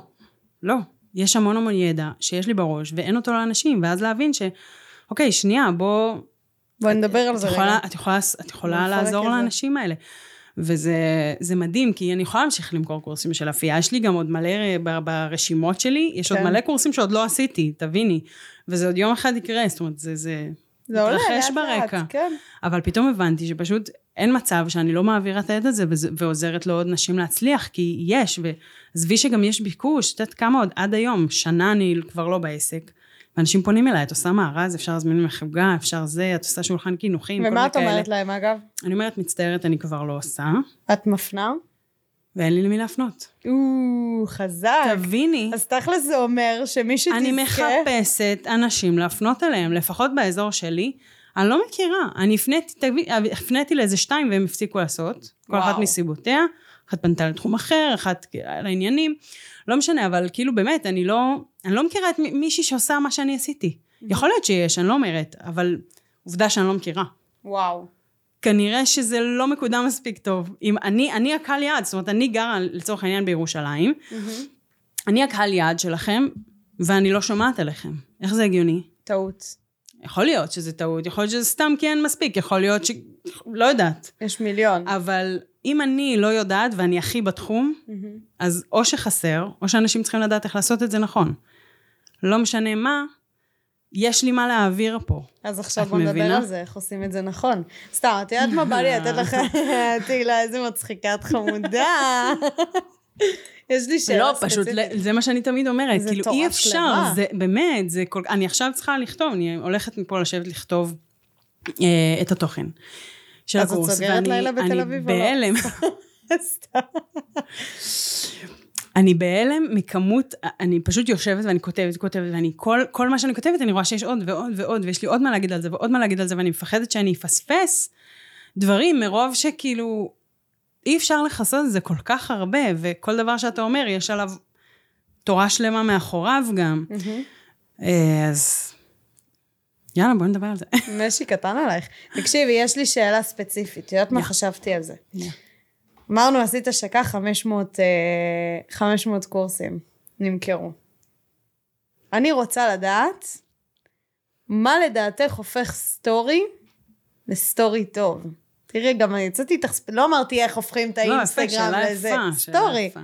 לא. יש המון המון ידע שיש לי בראש, ואין אותו לאנשים, ואז להבין ש... אוקיי, שנייה, בוא... בואי נדבר על זה יכולה, רגע. את יכולה, את יכולה לעזור. לאנשים האלה. וזה זה מדהים, כי אני יכולה להמשיך למכור קורסים של אפייה. יש לי גם עוד מלא ברשימות שלי, יש עוד כן. מלא קורסים שעוד לא עשיתי, תביני. וזה עוד יום אחד יקרה, זאת אומרת, זה, זה זה עולה לאט לאט, ברקע. כן. אבל פתאום הבנתי שפשוט אין מצב שאני לא מעבירה את הידע הזה ועוזרת לעוד נשים להצליח, כי יש, ועזבי שגם יש ביקוש, את יודעת כמה עוד עד היום, שנה אני כבר לא בעסק. ואנשים פונים אליי, את עושה מארז, אפשר להזמין ממך עוגה, אפשר זה, את עושה שולחן קינוחים, כל ומה מיני את כאלה. אומרת להם, אגב? אני אומרת, מצטערת, אני כבר לא עושה, את מפנה? ואין לי למי להפנות. או, חזק. תביני, אז תכל'ס זה אומר שמי שתזכה... אני מחפשת אנשים להפנות אליהם, לפחות באזור שלי. אני לא מכירה, אני הפניתי, תבין, הפניתי לאיזה שתיים והם הפסיקו לעשות, כל אחת וואו. מסיבותיה, אחת פנתה לתחום אחר, אחת לעניינים, לא משנה, אבל כאילו באמת, אני לא, אני לא מכירה את מי- מישהי שעושה מה שאני עשיתי. יכול להיות שיש, אני לא אומרת, אבל עובדה שאני לא מכירה. וואו. כנראה שזה לא מקודם מספיק טוב. אם אני, אני הקהל יעד, זאת אומרת, אני גרה לצורך העניין בירושלים, אני הקהל יעד שלכם, ואני לא שומעת עליכם. איך זה הגיוני? טעות. יכול להיות שזה טעות, יכול להיות שזה סתם כי אין מספיק, יכול להיות ש... לא יודעת. יש מיליון. אבל אם אני לא יודעת ואני הכי בתחום, אז או שחסר, או שאנשים צריכים לדעת איך לעשות את זה נכון. לא משנה מה, יש לי מה להעביר פה. אז עכשיו בוא נדבר מבינה? על זה, איך עושים את זה נכון. סתם, את יודעת מה בא לי לתת לך... תהילה, איזה מצחיקה את חמודה. יש לי שאלה לא, ספציפית. פשוט, זה מה שאני תמיד אומרת, זה כאילו אי אפשר. זה באמת, זה כל... אני עכשיו צריכה לכתוב, אני הולכת מפה לשבת לכתוב אה, את התוכן של אז את הקורס. סוגרת לילה בתל אביב או לא? אני בהלם. סתם. אני בהלם מכמות, אני פשוט יושבת ואני כותבת, כותבת, ואני, כל, כל מה שאני כותבת, אני רואה שיש עוד ועוד ועוד, ויש לי עוד מה להגיד על זה ועוד מה להגיד על זה, ואני מפחדת שאני אפספס דברים מרוב שכאילו, אי אפשר לכסות את זה כל כך הרבה, וכל דבר שאתה אומר, יש עליו תורה שלמה מאחוריו גם. אה, אז יאללה, בואי נדבר על זה. משי קטן עלייך. תקשיבי, יש לי שאלה ספציפית. את יודעת מה. חשבתי על זה? אמרנו, עשית השקה 500, אה, 500 קורסים נמכרו. אני רוצה לדעת, מה לדעתך הופך סטורי לסטורי טוב? תראי, גם אני יצאתי איתך, לא אמרתי איך הופכים את לא, האינסטגרם שאלה לזה, שאלה סטורי. יפה.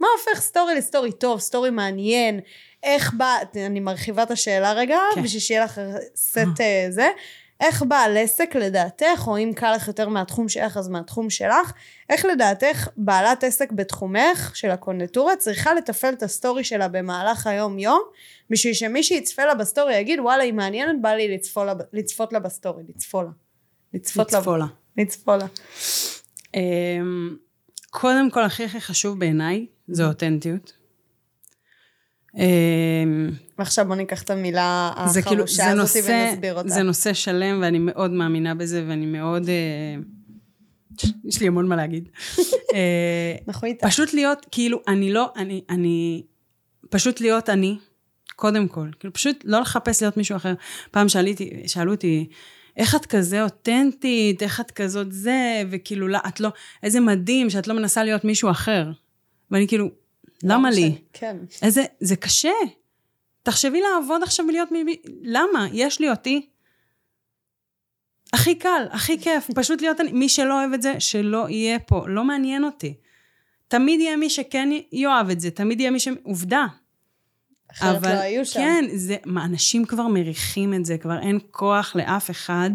מה הופך סטורי לסטורי טוב, סטורי מעניין? איך בא, אני מרחיבה את השאלה רגע, כן. בשביל שיהיה לך סט אה, זה. איך בעל עסק לדעתך, או אם קל לך יותר מהתחום שלך, אז מהתחום שלך, איך לדעתך בעלת עסק בתחומך, של הקונדיטוריה, צריכה לתפעל את הסטורי שלה במהלך היום-יום, בשביל שמי שיצפה לה בסטורי יגיד, וואלה, היא מעניינת, בא לי לצפות לה, לצפות לה בסטורי, לצפות לה. לצפות לה. לצפות לה. לצפות לה. אמ, קודם כל, הכי הכי חשוב בעיניי, זה אותנטיות. אמ, ועכשיו בוא ניקח את המילה כאילו, החרושה זה הזאת נושא, ונסביר אותה. זה נושא שלם, ואני מאוד מאמינה בזה, ואני מאוד... אה, יש לי המון מה להגיד. אה, אנחנו איתך. פשוט להיות, כאילו, אני לא, אני, אני, פשוט להיות אני, קודם כל. כאילו, פשוט לא לחפש להיות מישהו אחר. פעם שאליתי, שאלו אותי, איך את כזה אותנטית, איך את כזאת זה, וכאילו, לא, את לא, איזה מדהים שאת לא מנסה להיות מישהו אחר. ואני כאילו, למה לי? כן. איזה, זה קשה. תחשבי לעבוד עכשיו ולהיות מי... למה? יש לי אותי. הכי קל, הכי כיף, פשוט להיות. מי שלא אוהב את זה, שלא יהיה פה. לא מעניין אותי. תמיד יהיה מי שכן יאהב את זה, תמיד יהיה מי ש... עובדה. אחרת לא היו שם. כן, זה, מה, אנשים כבר מריחים את זה, כבר אין כוח לאף אחד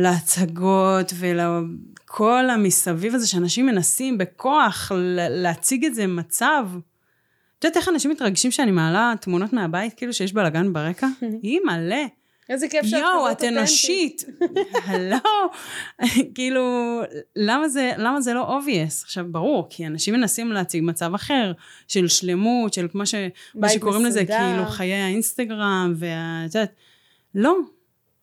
להצגות ולכל המסביב הזה שאנשים מנסים בכוח להציג את זה מצב. את יודעת איך אנשים מתרגשים שאני מעלה תמונות מהבית, כאילו שיש בלאגן ברקע? היא מלא. איזה כיף שאת יואו, כזאת את אותנטית. אנושית. הלו. כאילו, למה זה, למה זה לא obvious? עכשיו, ברור, כי אנשים מנסים להציג מצב אחר, של שלמות, של כמו ש... מה שקוראים לזה, מסודר. כאילו, חיי האינסטגרם, ואת יודעת, לא.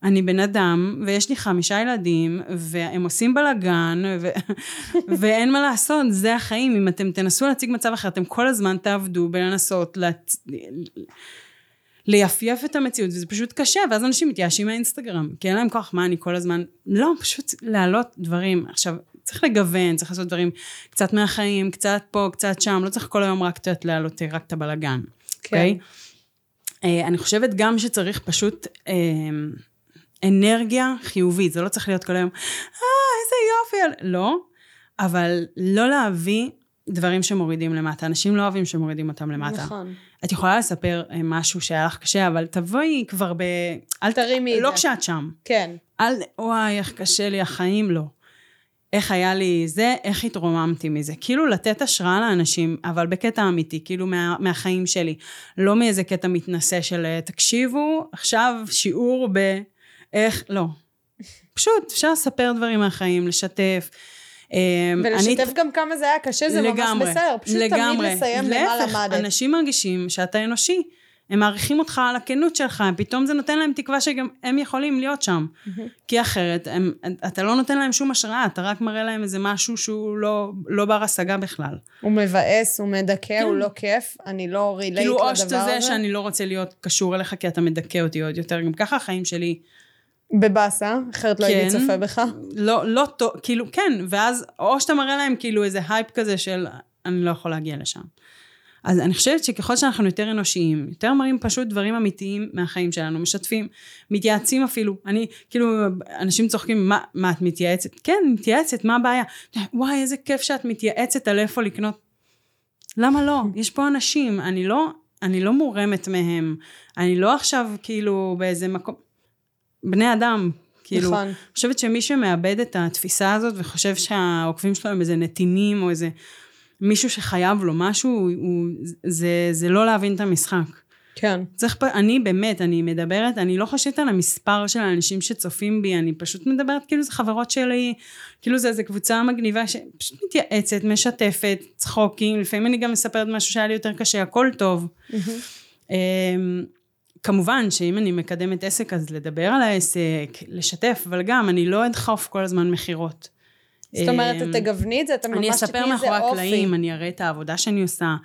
אני בן אדם, ויש לי חמישה ילדים, והם עושים בלאגן, ו... ואין מה לעשות, זה החיים. אם אתם תנסו להציג מצב אחר, אתם כל הזמן תעבדו בלנסות להצ... ליפייף את המציאות, וזה פשוט קשה, ואז אנשים מתייאשים מהאינסטגרם, כי אין להם כוח, מה אני כל הזמן... לא, פשוט להעלות דברים. עכשיו, צריך לגוון, צריך לעשות דברים קצת מהחיים, קצת פה, קצת שם, לא צריך כל היום רק, את יודעת, להעלות רק את הבלאגן, כן. אוקיי? אה, אני חושבת גם שצריך פשוט אה, אנרגיה חיובית, זה לא צריך להיות כל היום, אה, איזה יופי, לא, אבל לא להביא דברים שמורידים למטה. אנשים לא אוהבים שמורידים אותם למטה. נכון. את יכולה לספר אה, משהו שהיה לך קשה, אבל תבואי כבר ב... אל תרימי את לא זה. כשאת שם. כן. אל, וואי, איך קשה לי, החיים לא. איך היה לי זה, איך התרוממתי מזה. כאילו לתת השראה לאנשים, אבל בקטע אמיתי, כאילו מה, מהחיים שלי. לא מאיזה קטע מתנשא של אה, תקשיבו, עכשיו שיעור באיך, לא. פשוט, אפשר לספר דברים מהחיים, לשתף. אה, ולשתף אני- גם כמה זה היה קשה, זה ממש בסדר. פשוט תמיד לסיים להפך, למדת. אנשים מרגישים שאתה אנושי. הם מעריכים אותך על הכנות שלך, פתאום זה נותן להם תקווה שגם הם יכולים להיות שם. כי אחרת, הם, אתה לא נותן להם שום השראה, אתה רק מראה להם איזה משהו שהוא לא, לא בר השגה בכלל. הוא מבאס, הוא מדכא, הוא כן. לא כיף, אני לא relate כאילו, לדבר או שאתה הזה. זה שאני לא רוצה להיות קשור אליך כי אתה מדכא אותי עוד יותר. גם ככה החיים שלי בבאסה, אחרת לא הייתי כן. צופה בך. לא, לא טוב, כאילו, כן, ואז, או שאתה מראה להם כאילו איזה הייפ כזה של אני לא יכול להגיע לשם. אז אני חושבת שככל שאנחנו יותר אנושיים, יותר מראים פשוט דברים אמיתיים מהחיים שלנו, משתפים, מתייעצים אפילו. אני, כאילו, אנשים צוחקים, מה, מה את מתייעצת? כן, מתייעצת, מה הבעיה? וואי, איזה כיף שאת מתייעצת על איפה לקנות. למה לא? יש פה אנשים, אני לא, אני לא מורמת מהם, אני לא עכשיו כאילו באיזה מקום... בני אדם, כאילו, נכון. אני חושבת שמי שמאבד את התפיסה הזאת וחושב שהעוקבים שלו הם איזה נתינים או איזה מישהו שחייב לו משהו, הוא, זה, זה לא להבין את המשחק. כן. צריך, אני באמת, אני מדברת, אני לא חושבת על המספר של האנשים שצופים בי, אני פשוט מדברת כאילו זה חברות שלי, כאילו זה איזה קבוצה מגניבה שפשוט מתייעצת, משתפת, צחוקים, לפעמים אני גם מספרת משהו שהיה לי יותר קשה, הכל טוב. אמ, כמובן שאם אני מקדמת עסק אז לדבר על העסק, לשתף, אבל גם אני לא אדחוף כל הזמן מכירות. זאת אומרת, אמ, את תגווני את זה, אתה ממש אני אספר תתני איזה מאחורי אופי. הקלעים, אני אראה את העבודה שאני עושה.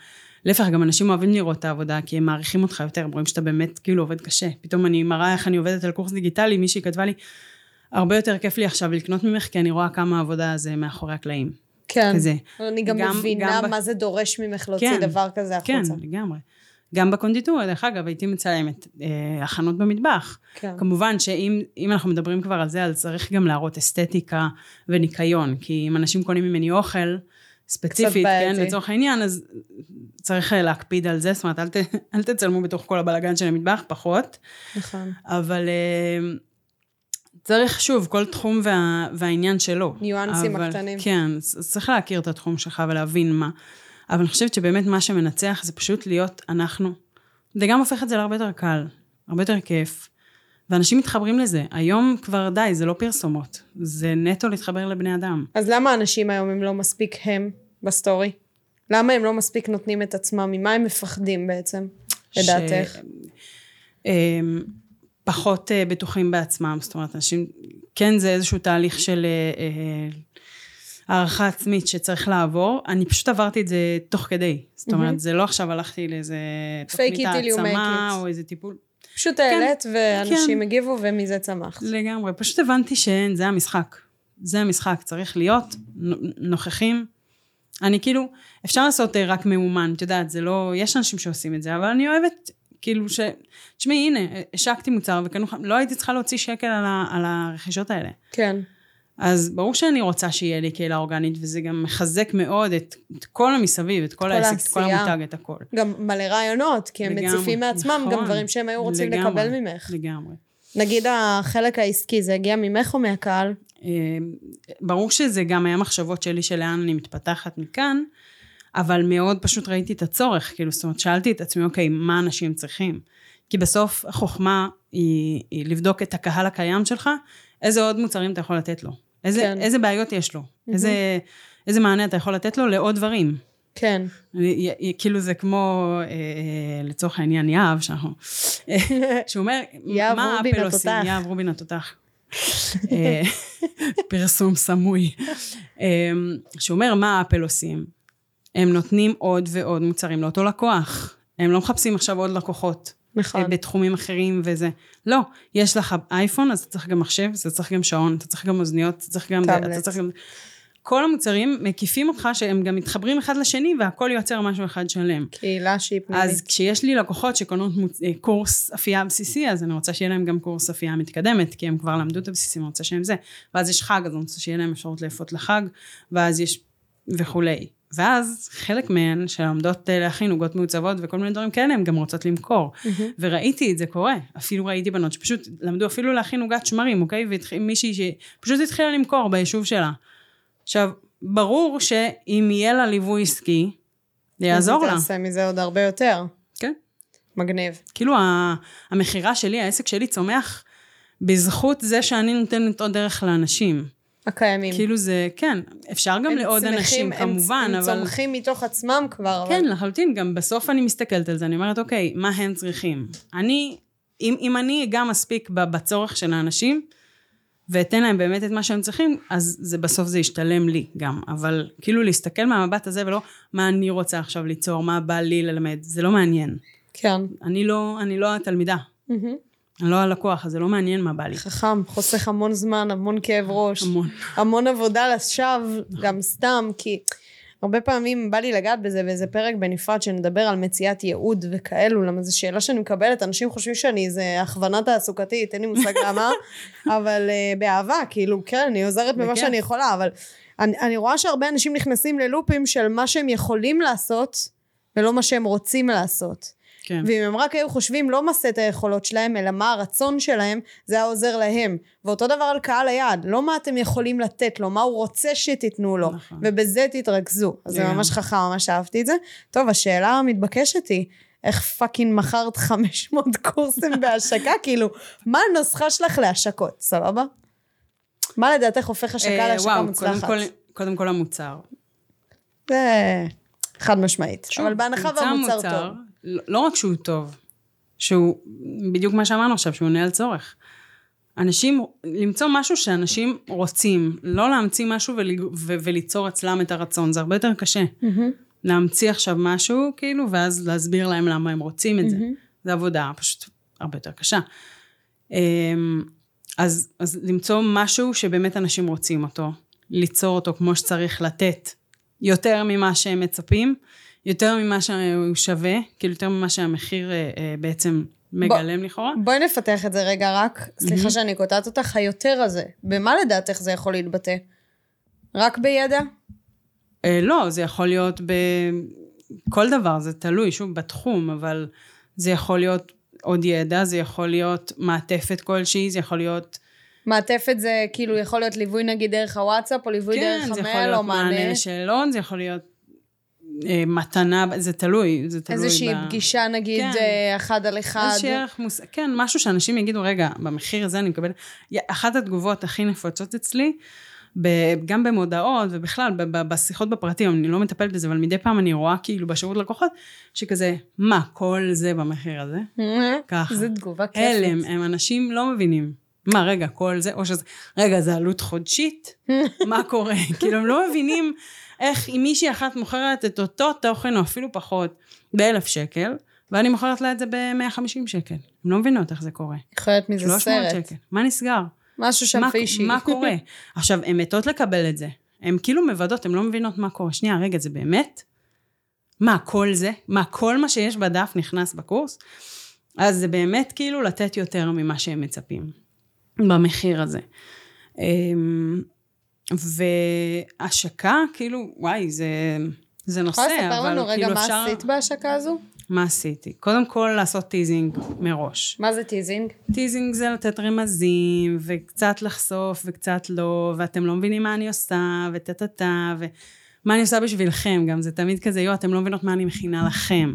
להפך, גם אנשים אוהבים לראות את העבודה, כי הם מעריכים אותך יותר, הם רואים שאתה באמת כאילו עובד קשה. פתאום אני מראה איך אני עובדת על קורס דיגיטלי, מישהי כתבה לי, הרבה יותר כיף לי עכשיו לקנות ממך, כי אני רואה כמה עבודה זה מאחורי הקלעים. כן. כזה. אני גם גם- מבינה גם מה זה דורש ממך להוציא כן. דבר כזה כן, החוצה. לגמרי. גם בקונדיטוריה, דרך אגב, הייתי מצלמת אה, הכנות במטבח. כן. כמובן שאם אם אנחנו מדברים כבר על זה, אז צריך גם להראות אסתטיקה וניקיון, כי אם אנשים קונים ממני אוכל, ספציפית, כן. לצורך העניין, אז צריך אה, להקפיד על זה, זאת אומרת, אל, ת, אל תצלמו בתוך כל הבלגן של המטבח, פחות, נכון. אבל אה, צריך, שוב, כל תחום וה, והעניין שלו. ניואנסים אבל, הקטנים. כן, צריך להכיר את התחום שלך ולהבין מה. אבל אני חושבת שבאמת מה שמנצח זה פשוט להיות אנחנו. זה גם הופך את זה להרבה יותר קל, הרבה יותר כיף. ואנשים מתחברים לזה. היום כבר די, זה לא פרסומות. זה נטו להתחבר לבני אדם. אז למה האנשים היום הם לא מספיק הם בסטורי? למה הם לא מספיק נותנים את עצמם? ממה הם מפחדים בעצם, לדעתך? ש- אמ, פחות אה, בטוחים בעצמם, זאת אומרת, אנשים, כן זה איזשהו תהליך של אה, אה, הערכה עצמית שצריך לעבור, אני פשוט עברתי את זה תוך כדי, זאת אומרת, זה לא עכשיו הלכתי לאיזה תוכנית העצמה. או איזה טיפול, פשוט העלית ואנשים כן. הגיבו ומזה צמחת. לגמרי, פשוט הבנתי שאין, זה המשחק, זה המשחק, צריך להיות נו- נוכחים. אני כאילו, אפשר לעשות אה, רק מאומן, את יודעת, זה לא, יש אנשים שעושים את זה, אבל אני אוהבת, כאילו ש... תשמעי, הנה, השקתי מוצר וקנו, לא הייתי צריכה להוציא שקל על, ה, על הרכישות האלה. כן. אז ברור שאני רוצה שיהיה לי קהילה אורגנית, וזה גם מחזק מאוד את, את כל המסביב, את כל, כל העסק, את כל. המותג, את הכל. גם מלא רעיונות, כי הם לגמרי, מציפים מעצמם גם נכון. דברים שהם היו רוצים לגמרי, לקבל ממך. לגמרי. נגיד החלק העסקי, זה הגיע ממך או מהקהל? אה, ברור שזה גם היה מחשבות שלי של לאן אני מתפתחת מכאן, אבל מאוד פשוט ראיתי את הצורך, כאילו, זאת אומרת, שאלתי את עצמי, אוקיי, מה אנשים צריכים? כי בסוף החוכמה היא, היא לבדוק את הקהל הקיים שלך, איזה עוד מוצרים אתה יכול לתת לו, איזה, כן. איזה בעיות יש לו, איזה, איזה מענה אתה יכול לתת לו לעוד דברים. כן. כאילו זה כמו, אה, אה, לצורך העניין, יהב, שאנחנו, אה, שהוא אומר, מה אפל עושים? יהב רובין התותח. פרסום סמוי. שהוא אומר, מה אפל עושים? הם נותנים עוד ועוד מוצרים לאותו לקוח. הם לא מחפשים עכשיו עוד לקוחות. נכון. בתחומים אחרים וזה. לא, יש לך אייפון, אז אתה צריך גם מחשב, אז אתה צריך גם שעון, אתה צריך גם אוזניות, אתה צריך גם... טאבלט. אתה צריך גם... כל המוצרים מקיפים אותך שהם גם מתחברים אחד לשני והכל יוצר משהו אחד שלם. קהילה שהיא פנימית. אז כשיש לי לקוחות שקונות מוצ... אה, קורס אפייה בסיסי, אז אני רוצה שיהיה להם גם קורס אפייה מתקדמת, כי הם כבר למדו את הבסיסי, אני רוצה שהם זה. ואז יש חג, אז אני רוצה שיהיה להם אפשרות לאפות לחג, ואז יש וכולי. ואז חלק מהן שלומדות אה, להכין עוגות מעוצבות וכל מיני דברים כאלה, הן גם רוצות למכור. מהמם. וראיתי את זה קורה, אפילו ראיתי בנות שפשוט למדו אפילו להכין עוגת שמרים, אוקיי? ומישהי שפשוט התחילה למכור ביישוב שלה. עכשיו, ברור שאם יהיה לה ליווי עסקי, זה יעזור לה. תעשה מזה עוד הרבה יותר. כן. מגניב. כאילו המכירה שלי, העסק שלי צומח בזכות זה שאני נותנת עוד דרך לאנשים. הקיימים. כאילו זה, כן, אפשר גם הם לעוד צמחים, אנשים הם- כמובן, הם אבל... צומחים מתוך עצמם כבר. כן, אבל... לחלוטין, גם בסוף אני מסתכלת על זה, אני אומרת, אוקיי, מה הם צריכים? אני, אם, אם אני אגע מספיק בצורך של האנשים, ואתן להם באמת את מה שהם צריכים, אז זה בסוף זה ישתלם לי גם. אבל כאילו להסתכל מהמבט הזה ולא מה אני רוצה עכשיו ליצור, מה בא לי ללמד, זה לא מעניין. כן. אני לא, אני לא התלמידה, מהמם. אני לא הלקוח, אז זה לא מעניין מה בא לי. חכם, חוסך המון זמן, המון כאב ראש. המון. המון עבודה לשווא, גם סתם, כי הרבה פעמים בא לי לגעת בזה באיזה פרק בנפרד שנדבר על מציאת ייעוד וכאלו, למה זו שאלה שאני מקבלת, אנשים חושבים שאני איזה הכוונה תעסוקתית, אין לי מושג למה, אבל uh, באהבה, כאילו, כן, אני עוזרת במה. שאני יכולה, אבל אני, אני רואה שהרבה אנשים נכנסים ללופים של מה שהם יכולים לעשות, ולא מה שהם רוצים לעשות. כן. ואם הם רק היו חושבים לא מה סט היכולות שלהם, אלא מה הרצון שלהם, זה היה עוזר להם. ואותו דבר על קהל היעד, לא מה אתם יכולים לתת לו, מה הוא רוצה שתיתנו לו, נכון. ובזה תתרכזו. אז זה לגמרי. ממש חכם, ממש אהבתי את זה. טוב, השאלה המתבקשת היא, איך fucking מכרת 500 קורסים בהשקה? כאילו, מה הנוסחה שלך להשקות, סבבה? מה לדעתך הופך השקה אה, להשקה וואו, מוצלחת? קודם כל, קודם כל המוצר. זה חד משמעית. אבל בהנחה והמוצר מוצר, טוב. לא לא רק שהוא טוב, שהוא, בדיוק מה שאמרנו עכשיו, שהוא עונה על צורך. אנשים, למצוא משהו שאנשים רוצים, לא להמציא משהו ול, ו, וליצור אצלם את הרצון, זה הרבה יותר קשה. מהמם. להמציא עכשיו משהו, כאילו, ואז להסביר להם למה הם רוצים את זה. מהמם. זה עבודה פשוט הרבה יותר קשה. אמ, אז, אז למצוא משהו שבאמת אנשים רוצים אותו, ליצור אותו כמו שצריך לתת, יותר ממה שהם מצפים, יותר ממה שהוא שווה, כאילו יותר ממה שהמחיר אה, אה, בעצם מגלם לכאורה. בואי נפתח את זה רגע רק, סליחה מהמם. שאני קוטעת אותך, היותר הזה, במה לדעתך זה יכול להתבטא? רק בידע? אה, לא, זה יכול להיות בכל דבר, זה תלוי, שוב, בתחום, אבל זה יכול להיות עוד ידע, זה יכול להיות מעטפת כלשהי, זה יכול להיות... מעטפת זה כאילו יכול להיות ליווי נגיד דרך הוואטסאפ, או ליווי דרך כן, זה יכול המייל, להיות או מענה. מענה לשאלון, זה יכול להיות מתנה, זה תלוי, זה תלוי איזושהי ב... פגישה נגיד כן. אה, אחד על אחד. איזושהי ערך מוס... כן, משהו שאנשים יגידו, רגע, במחיר הזה אני מקבל... י- אחת התגובות הכי נפוצות אצלי. גם במודעות ובכלל. בשיחות בפרטים, אני לא מטפלת בזה, אבל מדי פעם אני רואה כאילו בשירות לקוחות, שכזה, מה, כל זה במחיר הזה? אה, ככה. זו תגובה כיפית. הלם, הם אנשים לא מבינים. מה, רגע, כל זה, או שזה, רגע, זה עלות חודשית? מה קורה? כאילו, הם לא מבינים איך אם מישהי אחת מוכרת את אותו תוכן, או אפילו פחות, באלף שקל, ואני מוכרת לה את זה ב-150 שקל. הם לא מבינות איך זה קורה. יכול להיות מזה 300 סרט. שקל. מה נסגר? משהו שם מה, פישי. מה קורה? עכשיו, הן מתות לקבל את זה. הן כאילו מוודאות, הן לא מבינות מה קורה. שנייה, רגע, זה באמת? מה, כל זה? מה, כל מה שיש בדף נכנס בקורס? אז זה באמת כאילו לתת יותר ממה שהם מצפים במחיר הזה. והשקה, כאילו, וואי, זה, זה נושא, יכולה לספר אבל לנו רגע כאילו מה אפשר... עשית בהשקה הזו? מה עשיתי? קודם כל לעשות teasing מראש. מה זה teasing? teasing זה לתת רמזים, וקצת לחשוף וקצת לא, ואתם לא מבינים מה אני עושה, וטה טה טה, ומה אני עושה בשבילכם גם, זה תמיד כזה, יו, אתם לא מבינות מה אני מכינה לכם.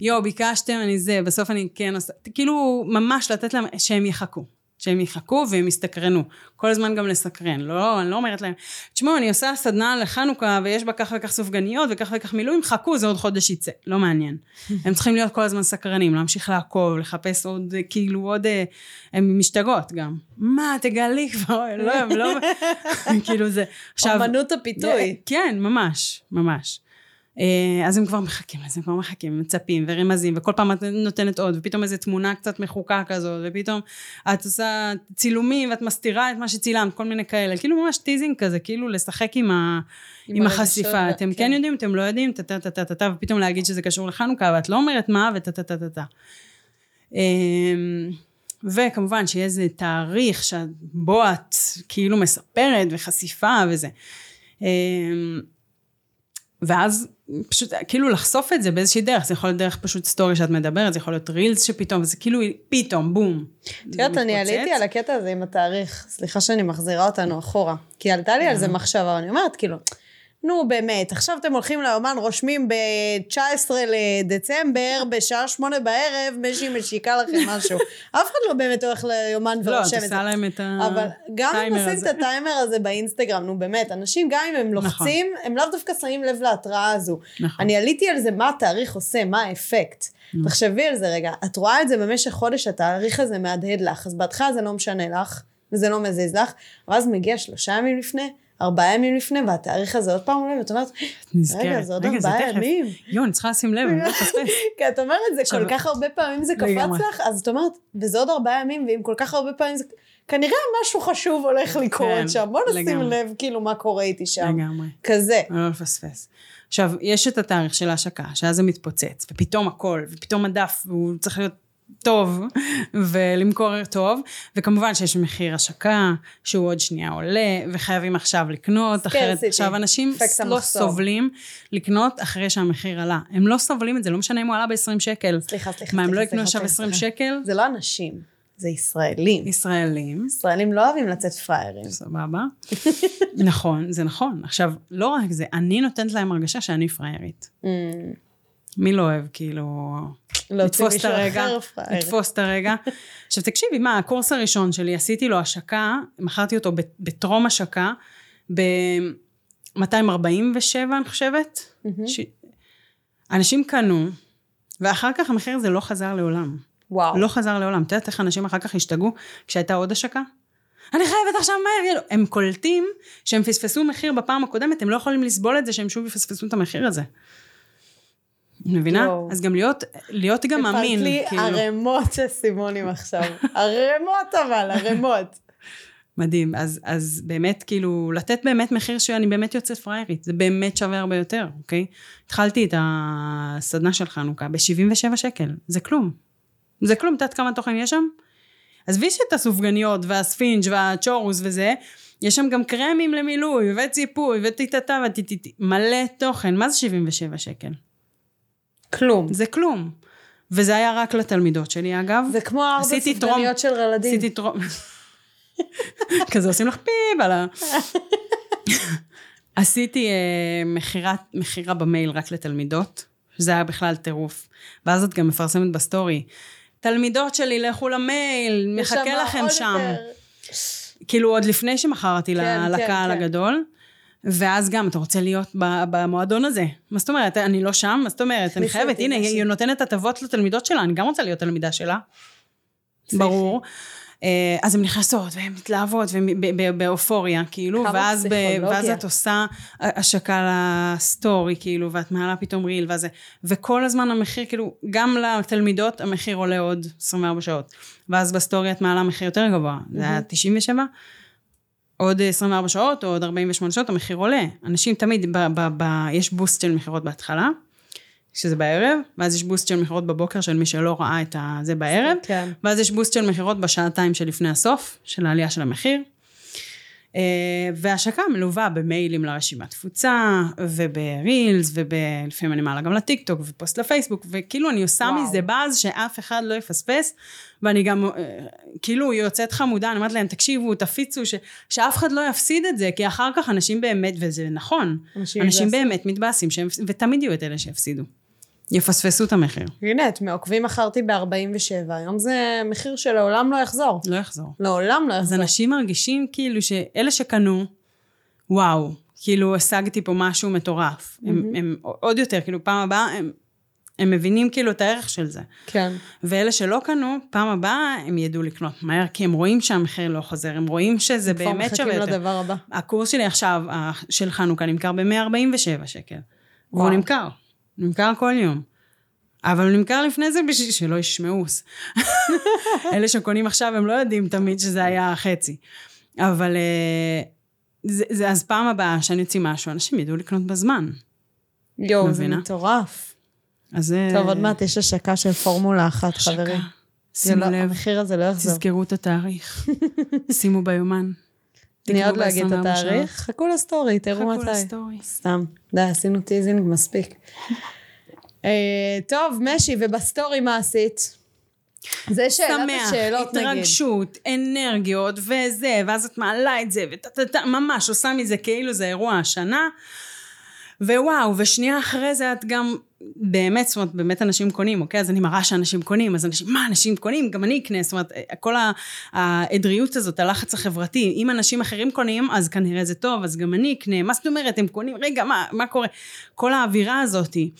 יו, ביקשתם, אני זה, בסוף אני כן עושה, כאילו, ממש לתת להם, שהם יחכו. שהם יחכו והם יסתקרנו. כל הזמן גם לסקרן. לא, אני לא אומרת להם, תשמעו, אני עושה סדנה לחנוכה ויש בה כך וכך סופגניות וכך וכך מילויים, חכו, זה עוד חודש יצא. לא מעניין. הם צריכים להיות כל הזמן סקרנים, להמשיך לעקוב, לחפש עוד, אה, כאילו עוד, אה, הן משתגעות גם. מה, תגלי כבר, לא, הם לא, כאילו זה. עכשיו, אמנות הפיתוי. כן, ממש, ממש. אה, אז הם כבר מחכים לזה, הם כבר מחכים, מצפים ורמזים, וכל פעם את נותנת עוד, ופתאום איזו תמונה קצת מחוקה כזאת, ופתאום את עושה צילומים ואת מסתירה את מה שצילמת, כל מיני כאלה, כאילו ממש teasing כזה, כאילו לשחק עם, ה, עם, עם החשיפה, אתם כן. כן יודעים, אתם לא יודעים, טה טה טה טה טה טה, ופתאום להגיד שזה קשור לחנוכה, ואת לא אומרת מה, וטה טה טה טה טה. אמ, וכמובן שיהיה איזה תאריך שבו את כאילו מספרת וחשיפה וזה. אמ, ואז פשוט כאילו לחשוף את זה באיזושהי דרך, זה יכול להיות דרך פשוט סטורי שאת מדברת, זה יכול להיות רילס שפתאום, זה כאילו פתאום, בום. את יודעת, אני עליתי על הקטע הזה עם התאריך, סליחה שאני מחזירה אותנו אחורה, כי עלתה לי על זה מחשבה, אני אומרת, כאילו, נו באמת, עכשיו אתם הולכים לאומן, רושמים ב-19 לדצמבר, בשעה שמונה בערב, מישהי משיקה לכם משהו. אף אחד לא באמת הולך ליומן ורושם לא, את זה. לא, תעשה להם את הטיימר הזה. אבל גם אם עושים את הטיימר הזה באינסטגרם, נו באמת, אנשים גם אם הם לוחצים, נכון. הם לאו דווקא שמים לב להתראה הזו. נכון. אני עליתי על זה, מה התאריך עושה, מה האפקט. תחשבי על זה רגע, את רואה את זה במשך חודש, התאריך הזה מהדהד לך, אז בהתחלה זה לא משנה לך, וזה לא מזיז לך, ואז מגיע שלושה ימים לפני, ארבעה ימים לפני, והתאריך הזה עוד פעם עולה, ואת אומרת, רגע, זה עוד ארבעה ימים. יואו, אני צריכה לשים לב, אני לא אפספס. כי את אומרת, זה כל כך הרבה פעמים זה קפץ לך, אז את אומרת, וזה עוד ארבעה ימים, ואם כל כך הרבה פעמים זה... כנראה משהו חשוב הולך לקרות כן, שם, בוא נשים לב כאילו מה קורה איתי שם. לגמרי. כזה. לא לפספס. עכשיו, יש את התאריך של ההשקה, שאז זה מתפוצץ, ופתאום הכל, ופתאום הדף, והוא צריך להיות טוב ולמכור טוב, וכמובן שיש מחיר השקה, שהוא עוד שנייה עולה, וחייבים עכשיו לקנות, אחרת עכשיו אנשים לא סובלים לקנות אחרי שהמחיר עלה. הם לא סובלים את זה, לא משנה אם הוא עלה ב-20 שקל. סליחה, סליחה. מה, הם לא יקנו עכשיו 20 שקל? זה לא אנשים. זה ישראלים. ישראלים. ישראלים לא אוהבים לצאת פראיירים. סבבה. נכון, זה נכון. עכשיו, לא רק זה, אני נותנת להם הרגשה שאני פראיירית. מי לא אוהב, כאילו... לתפוס את הרגע, לתפוס את הרגע. עכשיו תקשיבי, מה, הקורס הראשון שלי, עשיתי לו השקה, מכרתי אותו בטרום השקה, ב-247 אני חושבת. ש... אנשים קנו, ואחר כך המחיר הזה לא חזר לעולם. וואו. לא חזר לעולם. את יודעת איך אנשים אחר כך השתגעו כשהייתה עוד השקה? אני חייבת עכשיו מהר, הם קולטים שהם פספסו מחיר בפעם הקודמת, הם לא יכולים לסבול את זה שהם שוב יפספסו את המחיר הזה. מבינה? אז גם להיות, להיות גם אמין. הפלת לי כאילו. ערימות של סימונים עכשיו. ערימות אבל, ערימות. מדהים. אז, אז באמת, כאילו, לתת באמת מחיר שאני באמת יוצאת פריירית. זה באמת שווה הרבה יותר, אוקיי? התחלתי את הסדנה של חנוכה ב-77 שקל. זה כלום. זה כלום. את יודעת כמה תוכן יש שם? עזבי שאת הסופגניות והספינג' והצ'ורוס וזה, יש שם גם קרמים למילוי וציפוי וטיטטה וטיטיטי. מלא תוכן. מה זה 77 שקל? כלום. זה כלום. וזה היה רק לתלמידות שלי, אגב. זה כמו ארבע סופגניות של ילדים. עשיתי טרום... כזה עושים לך פיפ על ה... עשיתי מכירת, מכירה במייל רק לתלמידות, שזה היה בכלל טירוף. ואז את גם מפרסמת בסטורי. תלמידות שלי, לכו למייל, מחכה לכם שם. יותר. כאילו, עוד לפני שמכרתי כן, לקהל כן, כן. הגדול. ואז גם, אתה רוצה להיות במועדון הזה. מה זאת אומרת? אני לא שם? מה זאת אומרת? אני חייבת, הנה, היא נותנת הטבות לתלמידות שלה, אני גם רוצה להיות תלמידה שלה. ברור. אה, אז הן נכנסות, והן מתלהבות, והן באופוריה, כאילו, ואז, ב, ואז את עושה השקה לסטורי, כאילו, ואת מעלה פתאום ריל, וזה, וכל הזמן המחיר, כאילו, גם לתלמידות המחיר עולה עוד 24 שעות. ואז בסטורי את מעלה מחיר יותר גבוה, זה היה 97, עוד 24 שעות או עוד 48 שעות, המחיר עולה. אנשים תמיד, ב, ב, ב, יש boost של מכירות בהתחלה, שזה בערב, ואז יש boost של מכירות בבוקר של מי שלא ראה את זה בערב, כן. ואז יש בוסט של מכירות בשעתיים שלפני הסוף, של העלייה של המחיר. אה, והשקה מלווה במיילים לרשימת תפוצה, וברילס, ולפעמים אני מעלה גם לטיק טוק, ופוסט לפייסבוק, וכאילו אני עושה וואו. מזה באז שאף אחד לא יפספס, ואני גם, אה, כאילו יוצאת חמודה, אני אומרת להם, תקשיבו, תפיצו, ש, שאף אחד לא יפסיד את זה, כי אחר כך אנשים באמת, וזה נכון, אנשים, אנשים באמת מתבאסים, ותמיד יהיו את אלה שיפסידו. יפספסו את המחיר. הנה, את מעוקבים מכרתי ב-47, היום זה מחיר שלעולם לא יחזור. לא יחזור. לעולם לא יחזור. אז אנשים מרגישים כאילו שאלה שקנו, וואו, כאילו השגתי פה משהו מטורף. Mm-hmm. הם, הם עוד יותר, כאילו פעם הבאה, הם, הם מבינים כאילו את הערך של זה. כן. ואלה שלא קנו, פעם הבאה הם ידעו לקנות מהר, כי הם רואים שהמחיר לא חוזר, הם רואים שזה באמת שווה יותר. כבר מחכים לדבר הבא. הקורס שלי עכשיו, של חנוכה, נמכר ב-147 שקל. והוא וואו. נמכר. נמכר כל יום. אבל הוא נמכר לפני זה בשביל שלא ישמעו. אלה שקונים עכשיו, הם לא יודעים תמיד שזה היה חצי. אבל אה, זה, זה, אז פעם הבאה שאני אוציא משהו, אנשים ידעו לקנות בזמן. יואו, זה? מטורף. אז זה... טוב, עוד מעט יש השקה של פורמולה אחת, השקה. חברים. שימו לא- לב, המחיר הזה לא יחזור. תזכרו את התאריך. שימו ביומן. אני עוד לא אגיד את ב-24 התאריך. חכו לסטורי, תראו חכו מתי. לסטורי. סתם. די, עשינו teasing מספיק. אה, טוב, משי, ובסטורי מה עשית? זה שאלת שמח, השאלות נגיד. התרגשות, אנרגיות, וזה, ואז את מעלה את זה, וטה-טה-טה, ממש עושה מזה כאילו זה אירוע השנה. ווואו, ושנייה אחרי זה את גם, באמת, זאת אומרת, באמת אנשים קונים, אוקיי? אז אני מראה שאנשים קונים, אז אנשים, מה, אנשים קונים? גם אני אקנה, זאת אומרת, כל ה- העדריות הזאת, הלחץ החברתי, אם אנשים אחרים קונים, אז כנראה זה טוב, אז גם אני אקנה, מה זאת אומרת, הם קונים, רגע, מה, מה קורה? כל האווירה הזאתי.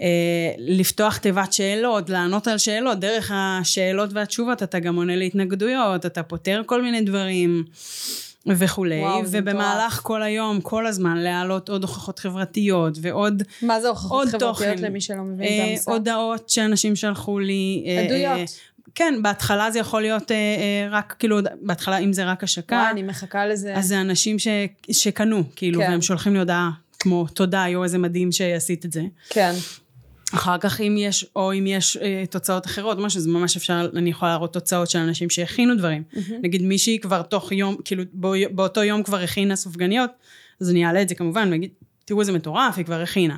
אה, לפתוח תיבת שאלות, לענות על שאלות, דרך השאלות והתשובות אתה גם עונה להתנגדויות, אתה פותר כל מיני דברים וכולי, וואו, ובמהלך. כל היום, כל הזמן, להעלות עוד הוכחות חברתיות ועוד מה זה הוכחות עוד חברתיות תוכן. למי שלא מבין אה, את המושג? הודעות שאנשים שלחו לי. אה, עדויות. אה, כן, בהתחלה זה יכול להיות אה, אה, רק, כאילו, בהתחלה אם זה רק השקה, וואי, אני מחכה לזה. אז זה אנשים ש, שקנו, כאילו, כן. והם שולחים לי הודעה כמו, תודה, יואו, איזה מדהים שעשית את זה. כן. אחר כך אם יש, או אם יש אה, תוצאות אחרות, משהו, זה ממש אפשר, אני יכולה להראות תוצאות של אנשים שהכינו דברים. נגיד מישהי כבר תוך יום, כאילו בו, באותו יום כבר הכינה סופגניות, אז אני אעלה את זה כמובן, ואגיד, תראו איזה מטורף, היא כבר הכינה.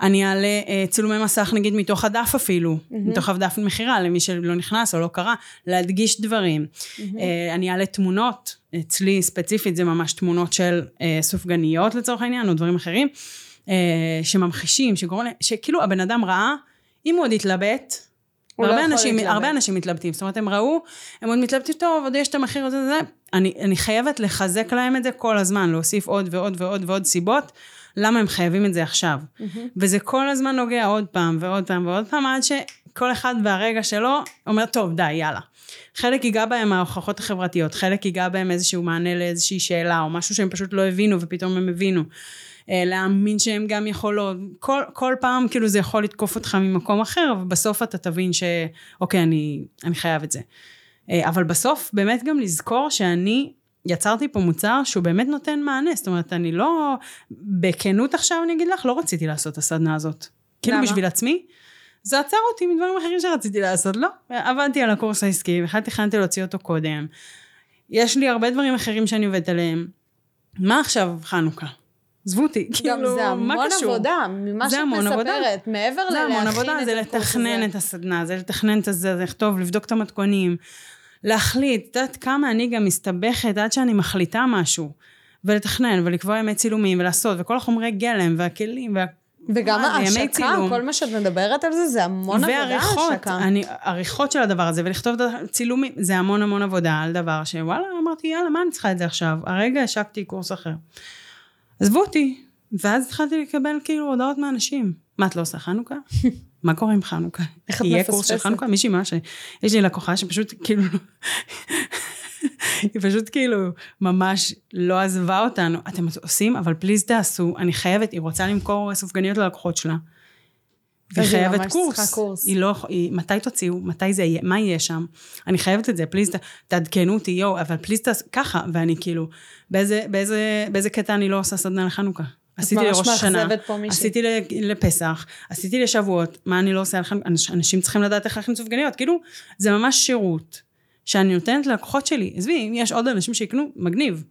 אני אעלה אה, צילומי מסך נגיד מתוך הדף אפילו, מתוך הדף מכירה, למי שלא נכנס או לא קרא, להדגיש דברים. אה, אני אעלה תמונות, אצלי ספציפית זה ממש תמונות של אה, סופגניות לצורך העניין, או דברים אחרים, שממחישים, שגורם, שכאילו הבן אדם ראה, אם הוא עוד יתלבט, הוא לא אנשים, להתלבט. הרבה אנשים מתלבטים, זאת אומרת הם ראו, הם עוד מתלבטים טוב, עוד יש את המחיר הזה, זה, אני, אני חייבת לחזק להם את זה כל הזמן, להוסיף עוד ועוד ועוד ועוד סיבות, למה הם חייבים את זה עכשיו. וזה כל הזמן נוגע עוד פעם ועוד פעם ועוד פעם, עד שכל אחד והרגע שלו אומר, טוב, די, יאללה. חלק ייגע בהם ההוכחות החברתיות, חלק ייגע בהם איזשהו מענה לאיזושהי שאלה, או משהו שהם פשוט לא הבינו ופתאום הם הבינו. אה, להאמין שהם גם יכולות, כל, כל פעם כאילו זה יכול לתקוף אותך ממקום אחר, ובסוף אתה תבין שאוקיי, אני, אני חייב את זה. אה, אבל בסוף באמת גם לזכור שאני יצרתי פה מוצר שהוא באמת נותן מענה, זאת אומרת, אני לא, בכנות עכשיו אני אגיד לך, לא רציתי לעשות את הסדנה הזאת. כאילו למה? בשביל עצמי, זה עצר אותי מדברים אחרים שרציתי לעשות, לא. עבדתי על הקורס העסקי, בכלל תכננתי להוציא אותו קודם. יש לי הרבה דברים אחרים שאני עובדת עליהם. מה עכשיו חנוכה? עזבו אותי, כאילו, זה מה המון קשור? עבודה, ממה זה שאת המון עבודה. מספרת, מעבר זה המון ללהכין עבודה, את זה לתכנן הזה. את הסדנה, זה לתכנן את זה, זה לכתוב, לבדוק את המתכונים, להחליט, את יודעת כמה אני גם מסתבכת עד שאני מחליטה משהו, ולתכנן, ולקבוע ימי צילומים, ולעשות, וכל החומרי גלם, והכלים, וה... וגם ההשקה. כל מה שאת מדברת על זה, זה המון עבודה ועריכות, ההשקה. אני, עריכות של הדבר הזה, ולכתוב את הצילומים, זה המון המון עבודה על דבר שוואלה, אמרתי, יאללה, מה אני צריכה את זה עכשיו? הרגע השקתי קורס אחר. עזבו אותי, ואז התחלתי לקבל כאילו הודעות מאנשים. מה, את לא עושה חנוכה? מה קורה עם חנוכה? איך את יהיה קורס של מפספסת? חנוכה? מישהי ממש, יש לי לקוחה שפשוט כאילו, היא פשוט כאילו ממש לא עזבה אותנו. אתם עושים, אבל פליז תעשו, אני חייבת, היא רוצה למכור סופגניות ללקוחות שלה. והיא חייבת קורס. קורס. היא לא, היא, מתי תוציאו, מתי זה יהיה, מה יהיה שם. אני חייבת את זה, פליז, תעדכנו אותי, יואו, אבל פליז תעשו, ככה, ואני כאילו, באיזה, באיזה, באיזה קטע אני לא עושה סדנה לחנוכה. עשיתי לראש השנה, מישהי. עשיתי לפסח, עשיתי לשבועות, מה אני לא עושה אנש- אנשים צריכים לדעת איך להכין סופגניות, כאילו, זה ממש שירות שאני נותנת ללקוחות שלי. עזבי, אם יש עוד אנשים שיקנו, מגניב.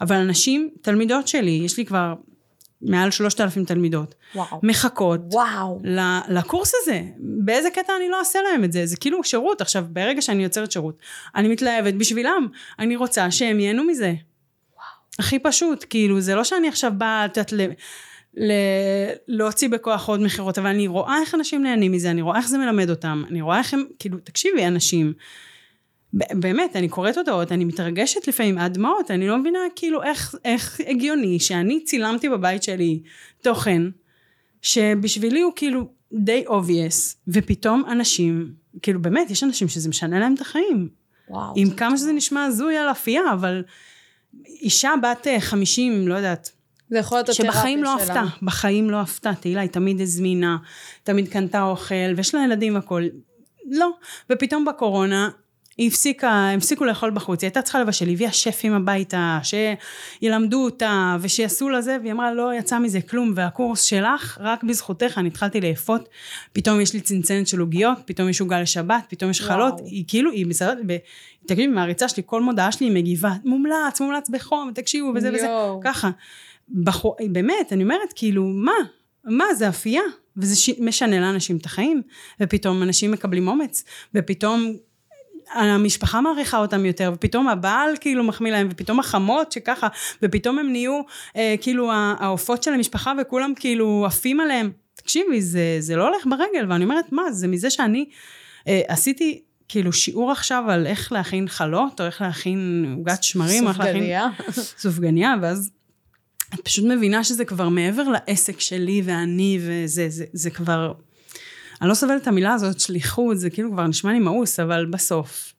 אבל אנשים, תלמידות שלי, יש לי כבר מעל שלושת אלפים תלמידות, וואו. מחכות וואו. לקורס הזה. באיזה קטע אני לא אעשה להם את זה? זה כאילו שירות. עכשיו, ברגע שאני יוצרת שירות, אני מתלהבת בשבילם. אני רוצה שהם ייהנו מזה. הכי פשוט, כאילו, זה לא שאני עכשיו באה, את יודעת, ל- להוציא בכוח עוד מכירות, אבל אני רואה איך אנשים נהנים מזה, אני רואה איך זה מלמד אותם, אני רואה איך הם, כאילו, תקשיבי, אנשים, באמת, אני קוראת הודעות, אני מתרגשת לפעמים עד דמעות, אני לא מבינה כאילו איך, איך הגיוני שאני צילמתי בבית שלי תוכן, שבשבילי הוא כאילו די obvious, ופתאום אנשים, כאילו באמת, יש אנשים שזה משנה להם את החיים. וואו. עם כמה שזה נשמע הזוי על אפייה, אבל אישה בת אה, 50, לא יודעת, זה יכול להיות התרפיה שלה. שבחיים לא עפתה, בחיים לא עפתה. תהילה היא תמיד הזמינה, תמיד קנתה אוכל, ויש לה ילדים והכול. לא. ופתאום בקורונה, היא הפסיקה, הפסיקו לאכול בחוץ, היא הייתה צריכה לבשל, היא הביאה שפים הביתה, שילמדו אותה, ושיעשו לה זה, והיא אמרה, לא יצא מזה כלום, והקורס שלך, רק בזכותך, אני התחלתי לאפות, פתאום יש לי צנצנת של עוגיות, פתאום יש עוגה לשבת, פתאום יש חלות, היא כאילו, היא מסרבת, תקשיבי, מעריצה שלי, כל מודעה שלי היא מגיבה, מומלץ, מומלץ בחום, תקשיבו, וזה וזה, ככה. בחור, באמת, אני אומרת, כאילו, מה? מה, זה אפייה, וזה ש... משנה לאנשים את החיים, ופתאום אנשים מקבלים אומץ, ופתאום המשפחה מעריכה אותם יותר, ופתאום הבעל כאילו מחמיא להם, ופתאום החמות שככה, ופתאום הם נהיו אה, כאילו העופות של המשפחה, וכולם כאילו עפים עליהם. תקשיבי, זה, זה לא הולך ברגל, ואני אומרת, מה, זה מזה שאני אה, עשיתי כאילו שיעור עכשיו על איך להכין חלות, או איך להכין עוגת שמרים, או איך להכין... סופגניה. סופגניה, ואז את פשוט מבינה שזה כבר מעבר לעסק שלי ואני, וזה זה, זה כבר... אני לא סובלת את המילה הזאת, שליחות, זה כאילו כבר נשמע לי מאוס, אבל בסוף.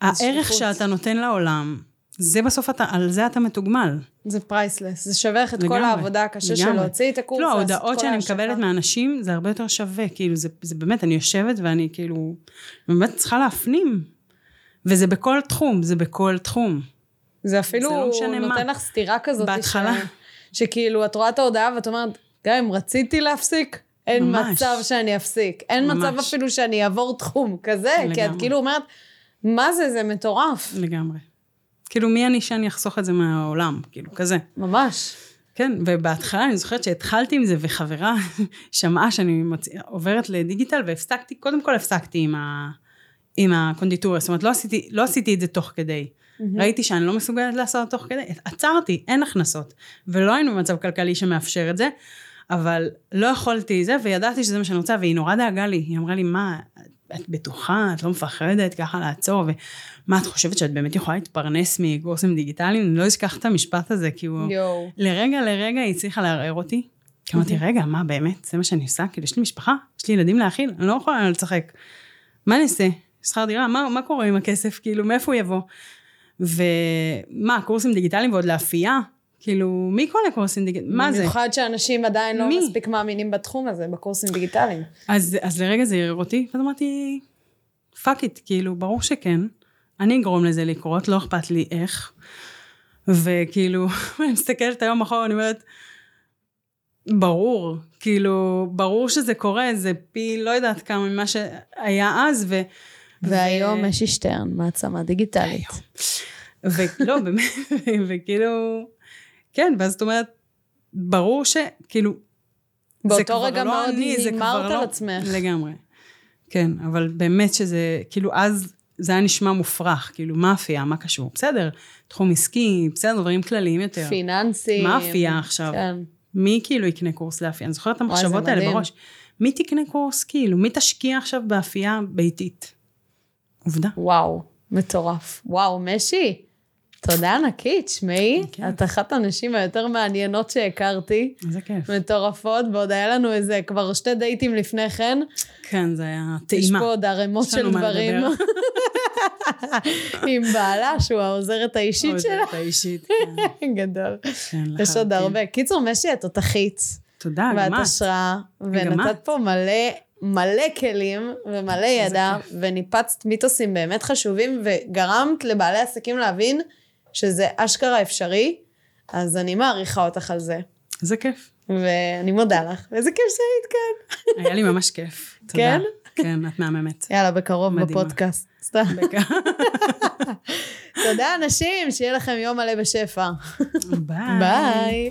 הערך שליחות. שאתה נותן לעולם, זה בסוף אתה, על זה אתה מתוגמל. זה priceless, זה שווה לך את לגמרי, כל העבודה הקשה של להוציא את הקורס. לא, ההודעות שאני מקבלת מאנשים, זה הרבה יותר שווה, כאילו, זה, זה באמת, אני יושבת ואני כאילו, באמת צריכה להפנים. וזה בכל תחום, זה בכל תחום. זה אפילו זה לא נותן מה. לך סתירה כזאת. בהתחלה. ש... שכאילו, את רואה את ההודעה ואת אומרת, גם אם רציתי להפסיק, אין ממש. מצב שאני אפסיק. אין ממש. מצב אפילו שאני אעבור תחום כזה, לגמרי. כי את כאילו אומרת, מה זה, זה מטורף. לגמרי. כאילו, מי אני שאני אחסוך את זה מהעולם? כאילו, כזה. ממש. כן, ובהתחלה אני זוכרת שהתחלתי עם זה, וחברה שמעה שאני מצ... עוברת לדיגיטל, והפסקתי, קודם כל הפסקתי עם, ה... עם הקונדיטוריה, זאת אומרת, לא עשיתי, לא עשיתי את זה תוך כדי. Mm-hmm. ראיתי שאני לא מסוגלת לעשות תוך כדי, עצרתי, אין הכנסות. ולא היינו במצב כלכלי שמאפשר את זה, אבל לא יכולתי זה, וידעתי שזה מה שאני רוצה, והיא נורא דאגה לי. היא אמרה לי, מה, את בטוחה, את לא מפחדת ככה לעצור, ומה, את חושבת שאת באמת יכולה להתפרנס מקורסים דיגיטליים? אני לא אשכח את המשפט הזה, כי הוא... יו. לרגע לרגע היא הצליחה לערער אותי. אמרתי, רגע, מה באמת, זה מה שאני עושה? כאילו, יש לי משפחה, יש לי ילדים להאכיל, אני לא יכולה לשחק. מה אני אעשה? שכר דירה, מה, מה קורה עם הכסף? כאילו, מאיפה הוא יבוא? ומה, קורסים דיגיטליים ועוד לאפייה? כאילו, מי קונה קורסים דיגיטליים? מה זה? במיוחד שאנשים עדיין לא מי? מספיק מאמינים בתחום הזה, בקורסים דיגיטליים. אז, אז לרגע זה ערער אותי, ואז אמרתי, fuck it, כאילו, ברור שכן. אני אגרום לזה לקרות, לא אכפת לי איך. וכאילו, אני מסתכלת היום אחורה, אני אומרת, ברור, כאילו, ברור שזה קורה, זה פי לא יודעת כמה ממה שהיה אז, ו... והיום ו... משי שטרן, מעצמה דיגיטלית. ולא, באמת, וכאילו, כן, ואז זאת אומרת, ברור שכאילו, באותו רגע לא מאוד הימרת על לא, עצמך. לגמרי. כן, אבל באמת שזה, כאילו אז זה היה נשמע מופרך, כאילו מאפיה, מה קשור? בסדר, תחום עסקי, בסדר, דברים כלליים יותר. פיננסים. מאפיה עכשיו. כן. מי כאילו יקנה קורס לאפייה? אני זוכרת את המחשבות האלה בראש. מי תקנה קורס כאילו? מי תשקיע עכשיו באפייה ביתית? עובדה. וואו, מטורף. וואו, משי, תודה ענקית, שמעי, את אחת הנשים היותר מעניינות שהכרתי. איזה כיף. מטורפות, ועוד היה לנו איזה כבר שתי דייטים לפני כן. כן, זה היה טעימה. יש פה עוד ערימות של דברים. עם בעלה, שהוא העוזרת האישית שלה. העוזרת האישית, כן. גדול. כן, יש עוד הרבה. קיצור, משי, את תותחית. תודה, גם את. ואת השראה, ונתת פה מלא מלא כלים ומלא ידע, וניפצת מיתוסים באמת חשובים, וגרמת לבעלי עסקים להבין שזה אשכרה אפשרי, אז אני מעריכה אותך על זה. איזה כיף. ואני מודה לך, ואיזה כיף שהיית כאן. היה לי ממש כיף. תודה. כן? כן, את מהממת. יאללה, בקרוב מדהימה. בפודקאסט. סתם. תודה, אנשים, שיהיה לכם יום מלא בשפע. ביי. ביי.